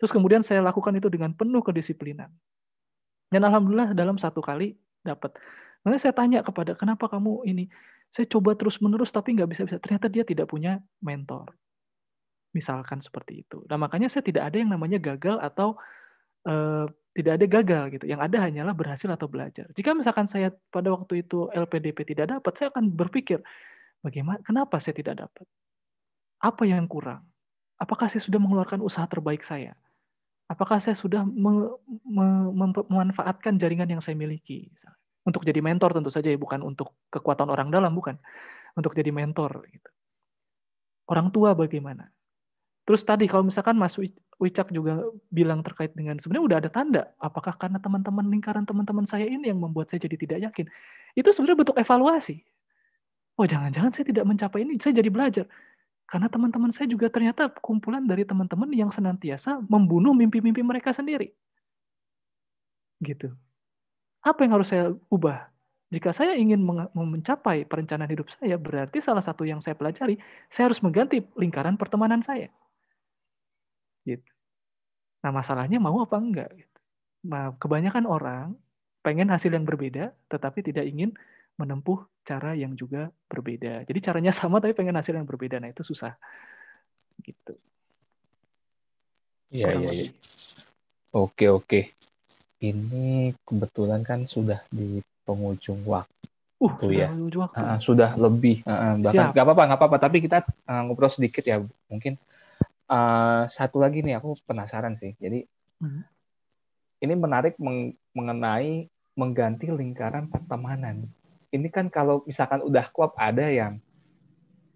Terus kemudian saya lakukan itu dengan penuh kedisiplinan. Dan alhamdulillah dalam satu kali dapat. Makanya saya tanya kepada kenapa kamu ini? Saya coba terus menerus tapi nggak bisa bisa. Ternyata dia tidak punya mentor. Misalkan seperti itu. Nah makanya saya tidak ada yang namanya gagal atau uh, tidak ada gagal gitu. Yang ada hanyalah berhasil atau belajar. Jika misalkan saya pada waktu itu LPDP tidak dapat, saya akan berpikir bagaimana, kenapa saya tidak dapat? Apa yang kurang? Apakah saya sudah mengeluarkan usaha terbaik saya? Apakah saya sudah me, me, memanfaatkan jaringan yang saya miliki untuk jadi mentor tentu saja ya bukan untuk kekuatan orang dalam bukan untuk jadi mentor gitu. Orang tua bagaimana? Terus tadi kalau misalkan Mas Wicak juga bilang terkait dengan sebenarnya udah ada tanda apakah karena teman-teman lingkaran teman-teman saya ini yang membuat saya jadi tidak yakin. Itu sebenarnya bentuk evaluasi. Oh, jangan-jangan saya tidak mencapai ini, saya jadi belajar. Karena teman-teman saya juga ternyata kumpulan dari teman-teman yang senantiasa membunuh mimpi-mimpi mereka sendiri. Gitu. Apa yang harus saya ubah? Jika saya ingin mencapai perencanaan hidup saya, berarti salah satu yang saya pelajari, saya harus mengganti lingkaran pertemanan saya. Gitu. Nah, masalahnya mau apa enggak? Gitu. Nah, kebanyakan orang pengen hasil yang berbeda, tetapi tidak ingin menempuh cara yang juga berbeda. Jadi caranya [laughs] sama tapi pengen hasil yang berbeda. Nah, itu susah. Gitu. Iya, iya, iya. Oke, oke. Ini kebetulan kan sudah di penghujung waktu. Uh, tuh ya. Waktu. Uh, sudah lebih. Uh, bahkan nggak apa-apa, nggak apa-apa. Tapi kita uh, ngobrol sedikit ya. Mungkin uh, satu lagi nih, aku penasaran sih. Jadi hmm. ini menarik meng mengenai mengganti lingkaran pertemanan ini kan kalau misalkan udah klop ada yang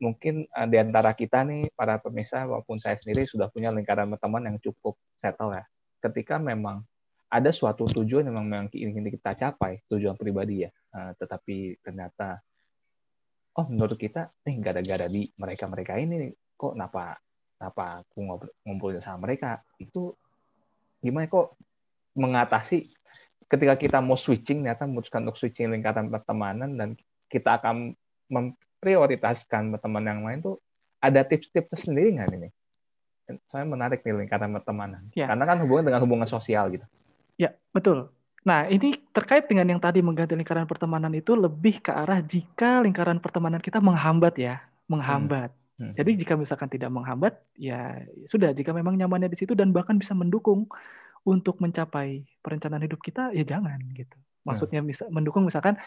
mungkin uh, di antara kita nih para pemirsa maupun saya sendiri sudah punya lingkaran teman yang cukup settle ya. Ketika memang ada suatu tujuan yang memang ingin kita capai, tujuan pribadi ya, uh, tetapi ternyata oh menurut kita nih gara-gara di mereka-mereka ini kok kenapa kenapa aku ngumpulin sama mereka? Itu gimana? Kok mengatasi ketika kita mau switching ternyata memutuskan untuk switching lingkaran pertemanan dan kita akan memprioritaskan teman yang lain tuh ada tips-tips sendiri nggak ini? Saya menarik nih lingkaran pertemanan ya. karena kan hubungan dengan hubungan sosial gitu. Ya betul. Nah ini terkait dengan yang tadi mengganti lingkaran pertemanan itu lebih ke arah jika lingkaran pertemanan kita menghambat ya, menghambat. Hmm. Hmm. Jadi jika misalkan tidak menghambat, ya sudah. Jika memang nyamannya di situ dan bahkan bisa mendukung untuk mencapai perencanaan hidup kita ya jangan gitu. Hmm. Maksudnya bisa mendukung misalkan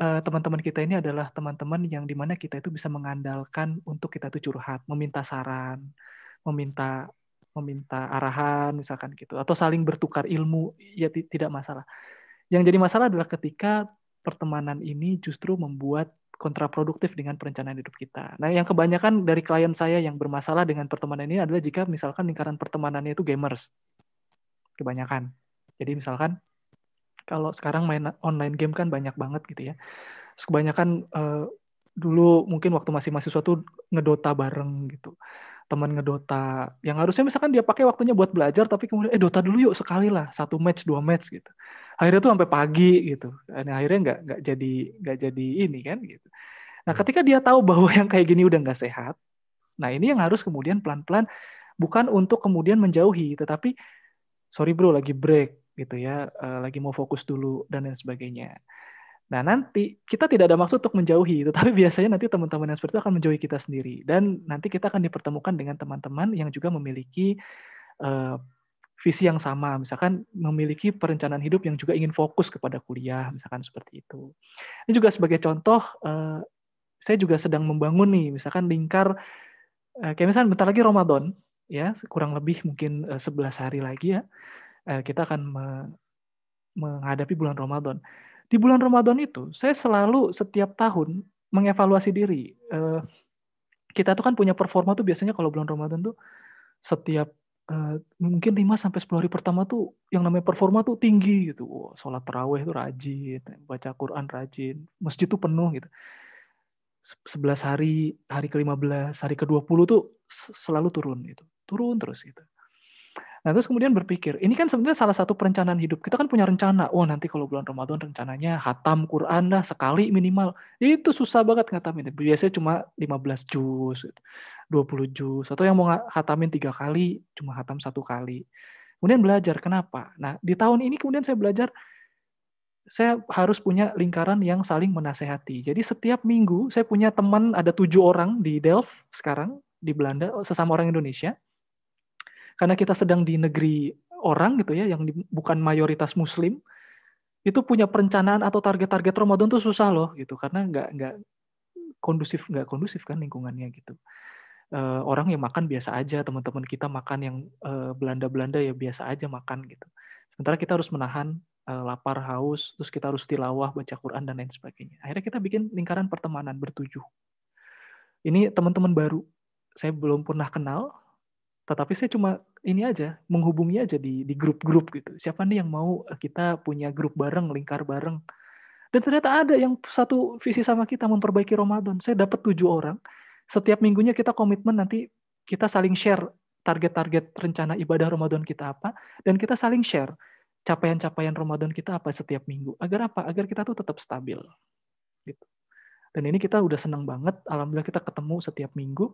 uh, teman-teman kita ini adalah teman-teman yang di mana kita itu bisa mengandalkan untuk kita itu curhat, meminta saran, meminta meminta arahan misalkan gitu atau saling bertukar ilmu ya tidak masalah. Yang jadi masalah adalah ketika pertemanan ini justru membuat kontraproduktif dengan perencanaan hidup kita. Nah, yang kebanyakan dari klien saya yang bermasalah dengan pertemanan ini adalah jika misalkan lingkaran pertemanannya itu gamers kebanyakan. Jadi misalkan kalau sekarang main online game kan banyak banget gitu ya. Terus kebanyakan uh, dulu mungkin waktu masih mahasiswa tuh ngedota bareng gitu. Teman ngedota yang harusnya misalkan dia pakai waktunya buat belajar tapi kemudian eh dota dulu yuk sekali lah satu match dua match gitu. Akhirnya tuh sampai pagi gitu. Dan akhirnya nggak nggak jadi nggak jadi ini kan gitu. Nah ketika dia tahu bahwa yang kayak gini udah nggak sehat, nah ini yang harus kemudian pelan-pelan bukan untuk kemudian menjauhi, tetapi sorry bro lagi break gitu ya, uh, lagi mau fokus dulu dan lain sebagainya. Nah nanti kita tidak ada maksud untuk menjauhi, tetapi [laughs] biasanya nanti teman-teman yang seperti itu akan menjauhi kita sendiri dan nanti kita akan dipertemukan dengan teman-teman yang juga memiliki uh, visi yang sama, misalkan memiliki perencanaan hidup yang juga ingin fokus kepada kuliah, misalkan seperti itu. Ini juga sebagai contoh, uh, saya juga sedang membangun nih, misalkan lingkar, uh, kayak misalkan bentar lagi Ramadan, ya kurang lebih mungkin 11 hari lagi ya kita akan menghadapi bulan Ramadan. Di bulan Ramadan itu saya selalu setiap tahun mengevaluasi diri. kita tuh kan punya performa tuh biasanya kalau bulan Ramadan tuh setiap mungkin 5 sampai 10 hari pertama tuh yang namanya performa tuh tinggi gitu. Oh, sholat tarawih itu rajin, baca Quran rajin, masjid tuh penuh gitu. 11 hari, hari ke-15, hari ke-20 tuh selalu turun gitu turun terus gitu. Nah terus kemudian berpikir, ini kan sebenarnya salah satu perencanaan hidup. Kita kan punya rencana, oh nanti kalau bulan Ramadan rencananya hatam Quran dah sekali minimal. Itu susah banget ngatamin. Biasanya cuma 15 juz, 20 juz. Atau yang mau hatamin tiga kali, cuma hatam satu kali. Kemudian belajar, kenapa? Nah di tahun ini kemudian saya belajar, saya harus punya lingkaran yang saling menasehati. Jadi setiap minggu saya punya teman, ada tujuh orang di Delft sekarang, di Belanda, sesama orang Indonesia karena kita sedang di negeri orang gitu ya yang bukan mayoritas muslim itu punya perencanaan atau target-target Ramadan tuh susah loh gitu. Karena nggak nggak kondusif nggak kondusif kan lingkungannya gitu. Uh, orang yang makan biasa aja teman-teman kita makan yang uh, Belanda-Belanda ya biasa aja makan gitu. Sementara kita harus menahan uh, lapar haus terus kita harus tilawah baca Quran dan lain sebagainya. Akhirnya kita bikin lingkaran pertemanan bertujuh. Ini teman-teman baru. Saya belum pernah kenal, tetapi saya cuma ini aja menghubungi aja di di grup-grup gitu. Siapa nih yang mau kita punya grup bareng, lingkar bareng. Dan ternyata ada yang satu visi sama kita memperbaiki Ramadan. Saya dapat tujuh orang. Setiap minggunya kita komitmen nanti kita saling share target-target rencana ibadah Ramadan kita apa dan kita saling share capaian-capaian Ramadan kita apa setiap minggu. Agar apa? Agar kita tuh tetap stabil. Gitu. Dan ini kita udah senang banget. Alhamdulillah kita ketemu setiap minggu.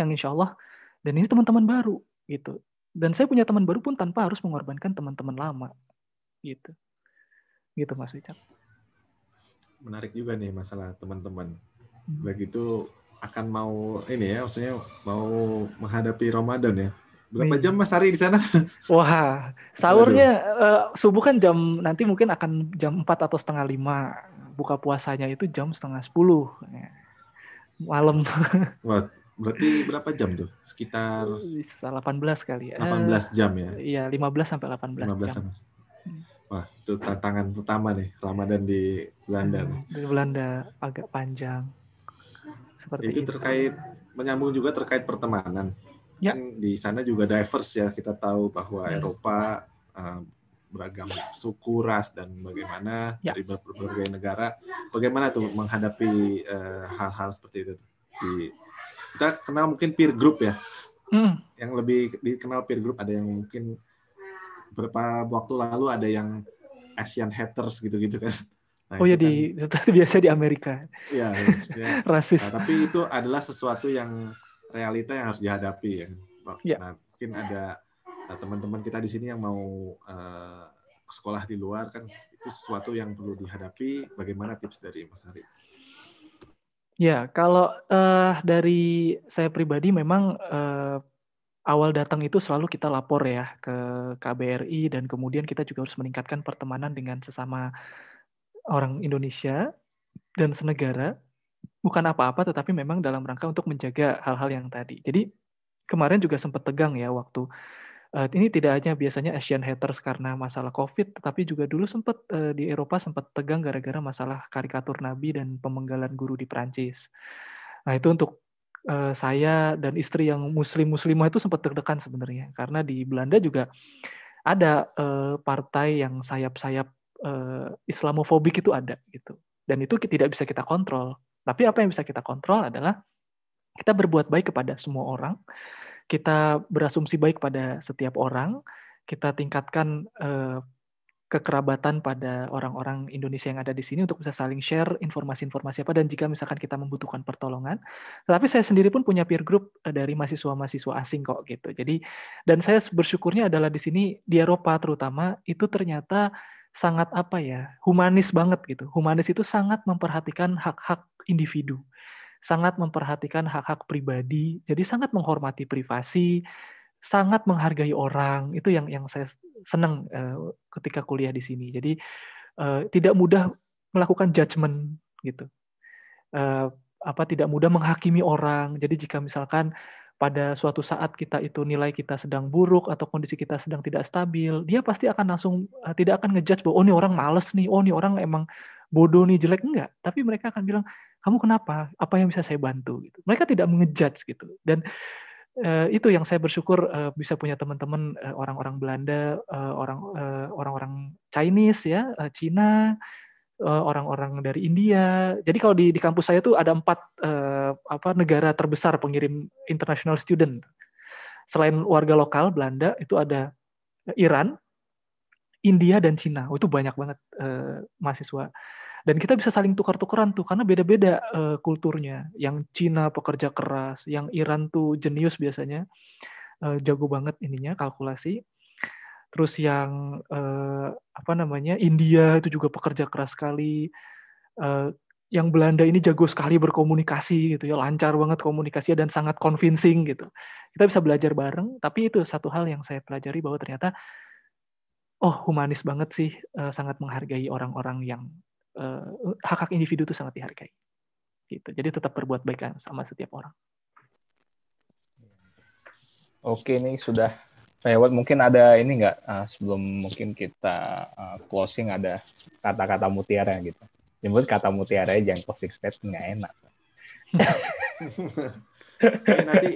Yang insya Allah. Dan ini teman-teman baru. gitu. Dan saya punya teman baru pun tanpa harus mengorbankan teman-teman lama. Gitu. Gitu Mas Wicak. Menarik juga nih masalah teman-teman. Hmm. Begitu akan mau ini ya, maksudnya mau menghadapi Ramadan ya Berapa jam Mas Ari di sana? [laughs] Wah, sahurnya uh, subuh kan jam nanti mungkin akan jam 4 atau setengah lima. Buka puasanya itu jam setengah sepuluh. Malam. [laughs] Wah, berarti berapa jam tuh? Sekitar bisa 18 kali ya. 18 jam ya. Iya, 15 sampai 18 15 jam. Sama. Wah, itu tantangan pertama nih Ramadan di Belanda. Hmm, di Belanda agak panjang. Seperti itu, itu terkait menyambung juga terkait pertemanan ya. kan di sana juga diverse ya kita tahu bahwa hmm. Eropa uh, beragam suku ras dan bagaimana ya. dari berbagai negara bagaimana tuh menghadapi eh, hal-hal uh, seperti itu di kita kenal mungkin peer group ya hmm. yang lebih dikenal peer group ada yang mungkin beberapa waktu lalu ada yang Asian haters gitu-gitu kan Nah, oh ya di kan, [laughs] biasa di Amerika. Iya, [laughs] rasis. Nah, tapi itu adalah sesuatu yang realita yang harus dihadapi ya. ya. Nah, mungkin ada eh, teman-teman kita di sini yang mau uh, sekolah di luar kan itu sesuatu yang perlu dihadapi. Bagaimana tips dari Mas Hari? Ya, kalau uh, dari saya pribadi memang uh, awal datang itu selalu kita lapor ya ke KBRI dan kemudian kita juga harus meningkatkan pertemanan dengan sesama orang Indonesia dan senegara bukan apa-apa tetapi memang dalam rangka untuk menjaga hal-hal yang tadi. Jadi kemarin juga sempat tegang ya waktu uh, ini tidak hanya biasanya Asian haters karena masalah COVID, tetapi juga dulu sempat uh, di Eropa sempat tegang gara-gara masalah karikatur Nabi dan pemenggalan guru di Prancis. Nah itu untuk uh, saya dan istri yang muslim-muslimah itu sempat terdekan sebenarnya. Karena di Belanda juga ada partai yang sayap-sayap Islamofobik itu ada gitu. Dan itu tidak bisa kita kontrol. Tapi apa yang bisa kita kontrol adalah kita berbuat baik kepada semua orang, kita berasumsi baik pada setiap orang, kita tingkatkan eh, kekerabatan pada orang-orang Indonesia yang ada di sini untuk bisa saling share informasi-informasi apa dan jika misalkan kita membutuhkan pertolongan. Tetapi saya sendiri pun punya peer group eh, dari mahasiswa-mahasiswa asing kok gitu. Jadi dan saya bersyukurnya adalah di sini di Eropa terutama itu ternyata sangat apa ya humanis banget gitu. Humanis itu sangat memperhatikan hak-hak individu, sangat memperhatikan hak-hak pribadi, jadi sangat menghormati privasi, sangat menghargai orang. Itu yang yang saya senang uh, ketika kuliah di sini. Jadi uh, tidak mudah melakukan judgement gitu. Uh, apa tidak mudah menghakimi orang. Jadi jika misalkan pada suatu saat kita itu nilai kita sedang buruk atau kondisi kita sedang tidak stabil, dia pasti akan langsung tidak akan ngejudge bahwa oh ini orang males nih, oh ini orang emang bodoh nih jelek enggak. Tapi mereka akan bilang kamu kenapa? Apa yang bisa saya bantu? Gitu. Mereka tidak mengejudge gitu. Dan uh, itu yang saya bersyukur uh, bisa punya teman-teman uh, orang-orang Belanda, uh, orang uh, orang-orang Chinese ya, uh, Cina, uh, orang-orang dari India. Jadi kalau di di kampus saya tuh ada empat uh, apa negara terbesar pengirim international student. Selain warga lokal Belanda itu ada Iran, India dan Cina. Oh, itu banyak banget uh, mahasiswa dan kita bisa saling tukar-tukaran tuh karena beda-beda uh, kulturnya. Yang Cina pekerja keras yang Iran tuh jenius biasanya. Uh, jago banget ininya kalkulasi. Terus yang uh, apa namanya India itu juga pekerja keras sekali. Uh, yang Belanda ini jago sekali berkomunikasi gitu ya lancar banget komunikasi dan sangat convincing gitu. Kita bisa belajar bareng tapi itu satu hal yang saya pelajari bahwa ternyata oh humanis banget sih sangat menghargai orang-orang yang hak hak individu itu sangat dihargai. Gitu. Jadi tetap berbuat baik kan sama setiap orang. Oke ini sudah lewat. Mungkin ada ini nggak uh, sebelum mungkin kita uh, closing ada kata-kata mutiara gitu. Jemput kata mutiara jangan closing statement nggak enak. [laughs] Nanti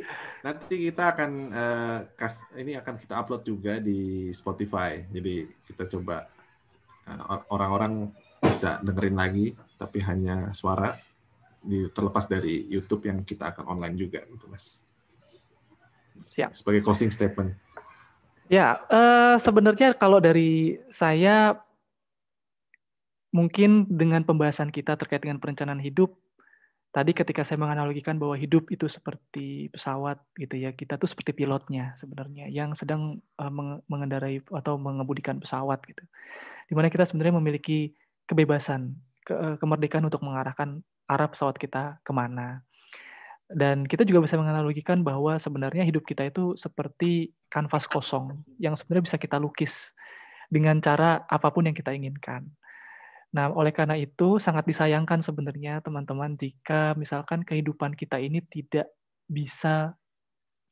nanti kita akan uh, kas, ini akan kita upload juga di Spotify. Jadi kita coba uh, orang-orang bisa dengerin lagi, tapi hanya suara di terlepas dari YouTube yang kita akan online juga, gitu mas. Siap. Sebagai closing statement. Ya, uh, sebenarnya kalau dari saya mungkin dengan pembahasan kita terkait dengan perencanaan hidup, tadi ketika saya menganalogikan bahwa hidup itu seperti pesawat gitu ya, kita tuh seperti pilotnya sebenarnya yang sedang uh, mengendarai atau mengemudikan pesawat gitu. Di mana kita sebenarnya memiliki kebebasan, ke, uh, kemerdekaan untuk mengarahkan arah pesawat kita ke mana. Dan kita juga bisa menganalogikan bahwa sebenarnya hidup kita itu seperti kanvas kosong yang sebenarnya bisa kita lukis dengan cara apa pun yang kita inginkan. Nah, oleh karena itu sangat disayangkan sebenarnya teman-teman jika misalkan kehidupan kita ini tidak bisa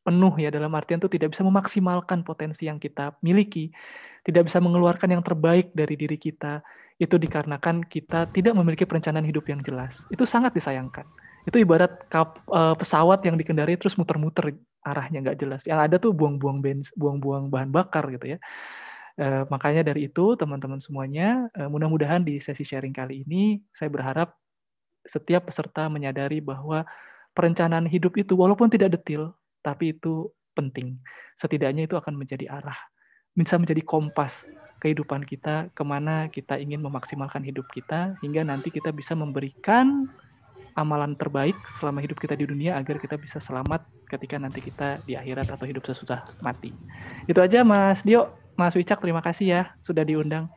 penuh ya dalam artian itu tidak bisa memaksimalkan potensi yang kita miliki, tidak bisa mengeluarkan yang terbaik dari diri kita, itu dikarenakan kita tidak memiliki perencanaan hidup yang jelas. Itu sangat disayangkan itu ibarat kap, uh, pesawat yang dikendari terus muter-muter arahnya nggak jelas. Yang ada tuh buang-buang bens, buang-buang bahan bakar gitu ya. Uh, makanya dari itu teman-teman semuanya, uh, mudah-mudahan di sesi sharing kali ini saya berharap setiap peserta menyadari bahwa perencanaan hidup itu walaupun tidak detil, tapi itu penting. Setidaknya itu akan menjadi arah, bisa menjadi kompas kehidupan kita, ke mana kita ingin memaksimalkan hidup kita, hingga nanti kita bisa memberikan amalan terbaik selama hidup kita di dunia agar kita bisa selamat ketika nanti kita di akhirat atau hidup sesudah mati. Itu aja Mas Dio, Mas Wicak terima kasih ya sudah diundang.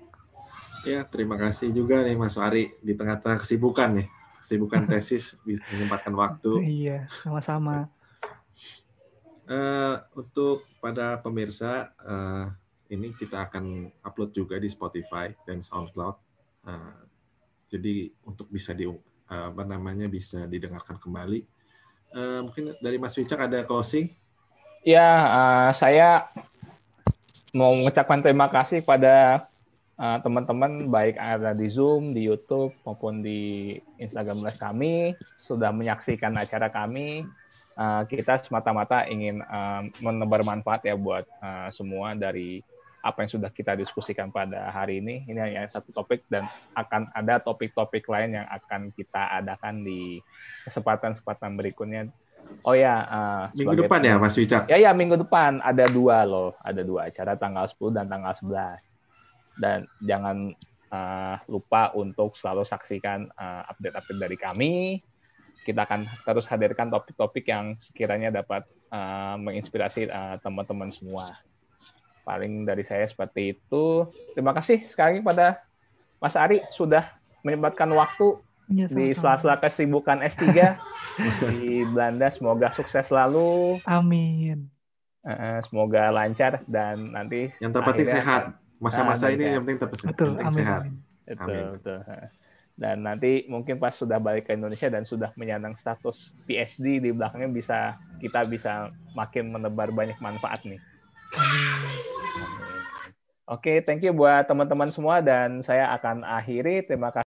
Ya, terima kasih juga nih Mas Ari di tengah-tengah kesibukan nih. Kesibukan [laughs] tesis menyempatkan waktu. Iya, sama-sama. Uh, untuk pada pemirsa, uh, ini kita akan upload juga di Spotify dan SoundCloud. Uh, jadi untuk bisa di apa namanya bisa didengarkan kembali. Uh, mungkin dari Mas Wicak ada closing? Ya, uh, saya mau mengucapkan terima kasih pada uh, teman-teman baik ada di Zoom, di YouTube maupun di Instagram Live kami sudah menyaksikan acara kami. Uh, kita semata-mata ingin uh, menebar manfaat ya buat uh, semua dari apa yang sudah kita diskusikan pada hari ini. Ini hanya satu topik dan akan ada topik-topik lain yang akan kita adakan di kesempatan-kesempatan berikutnya. Oh ya, uh, minggu depan ya Mas Wicak? Ya ya minggu depan ada dua loh, ada dua acara tanggal 10 dan tanggal 11. Dan jangan uh, lupa untuk selalu saksikan uh, update-update dari kami. Kita akan terus hadirkan topik-topik yang sekiranya dapat uh, menginspirasi uh, teman-teman semua paling dari saya seperti itu. Terima kasih sekali pada Mas Ari sudah menyempatkan waktu ya, di sela-sela kesibukan S3 [laughs] di Belanda. Semoga sukses selalu. Amin. semoga lancar dan nanti yang terpenting sehat. Masa-masa ini yang penting terpenting, betul, penting amin, sehat. Betul, amin. betul. Dan nanti mungkin pas sudah balik ke Indonesia dan sudah menyandang status PhD di belakangnya bisa kita bisa makin menebar banyak manfaat nih. Oke, okay, thank you buat teman-teman semua dan saya akan akhiri. Terima kasih.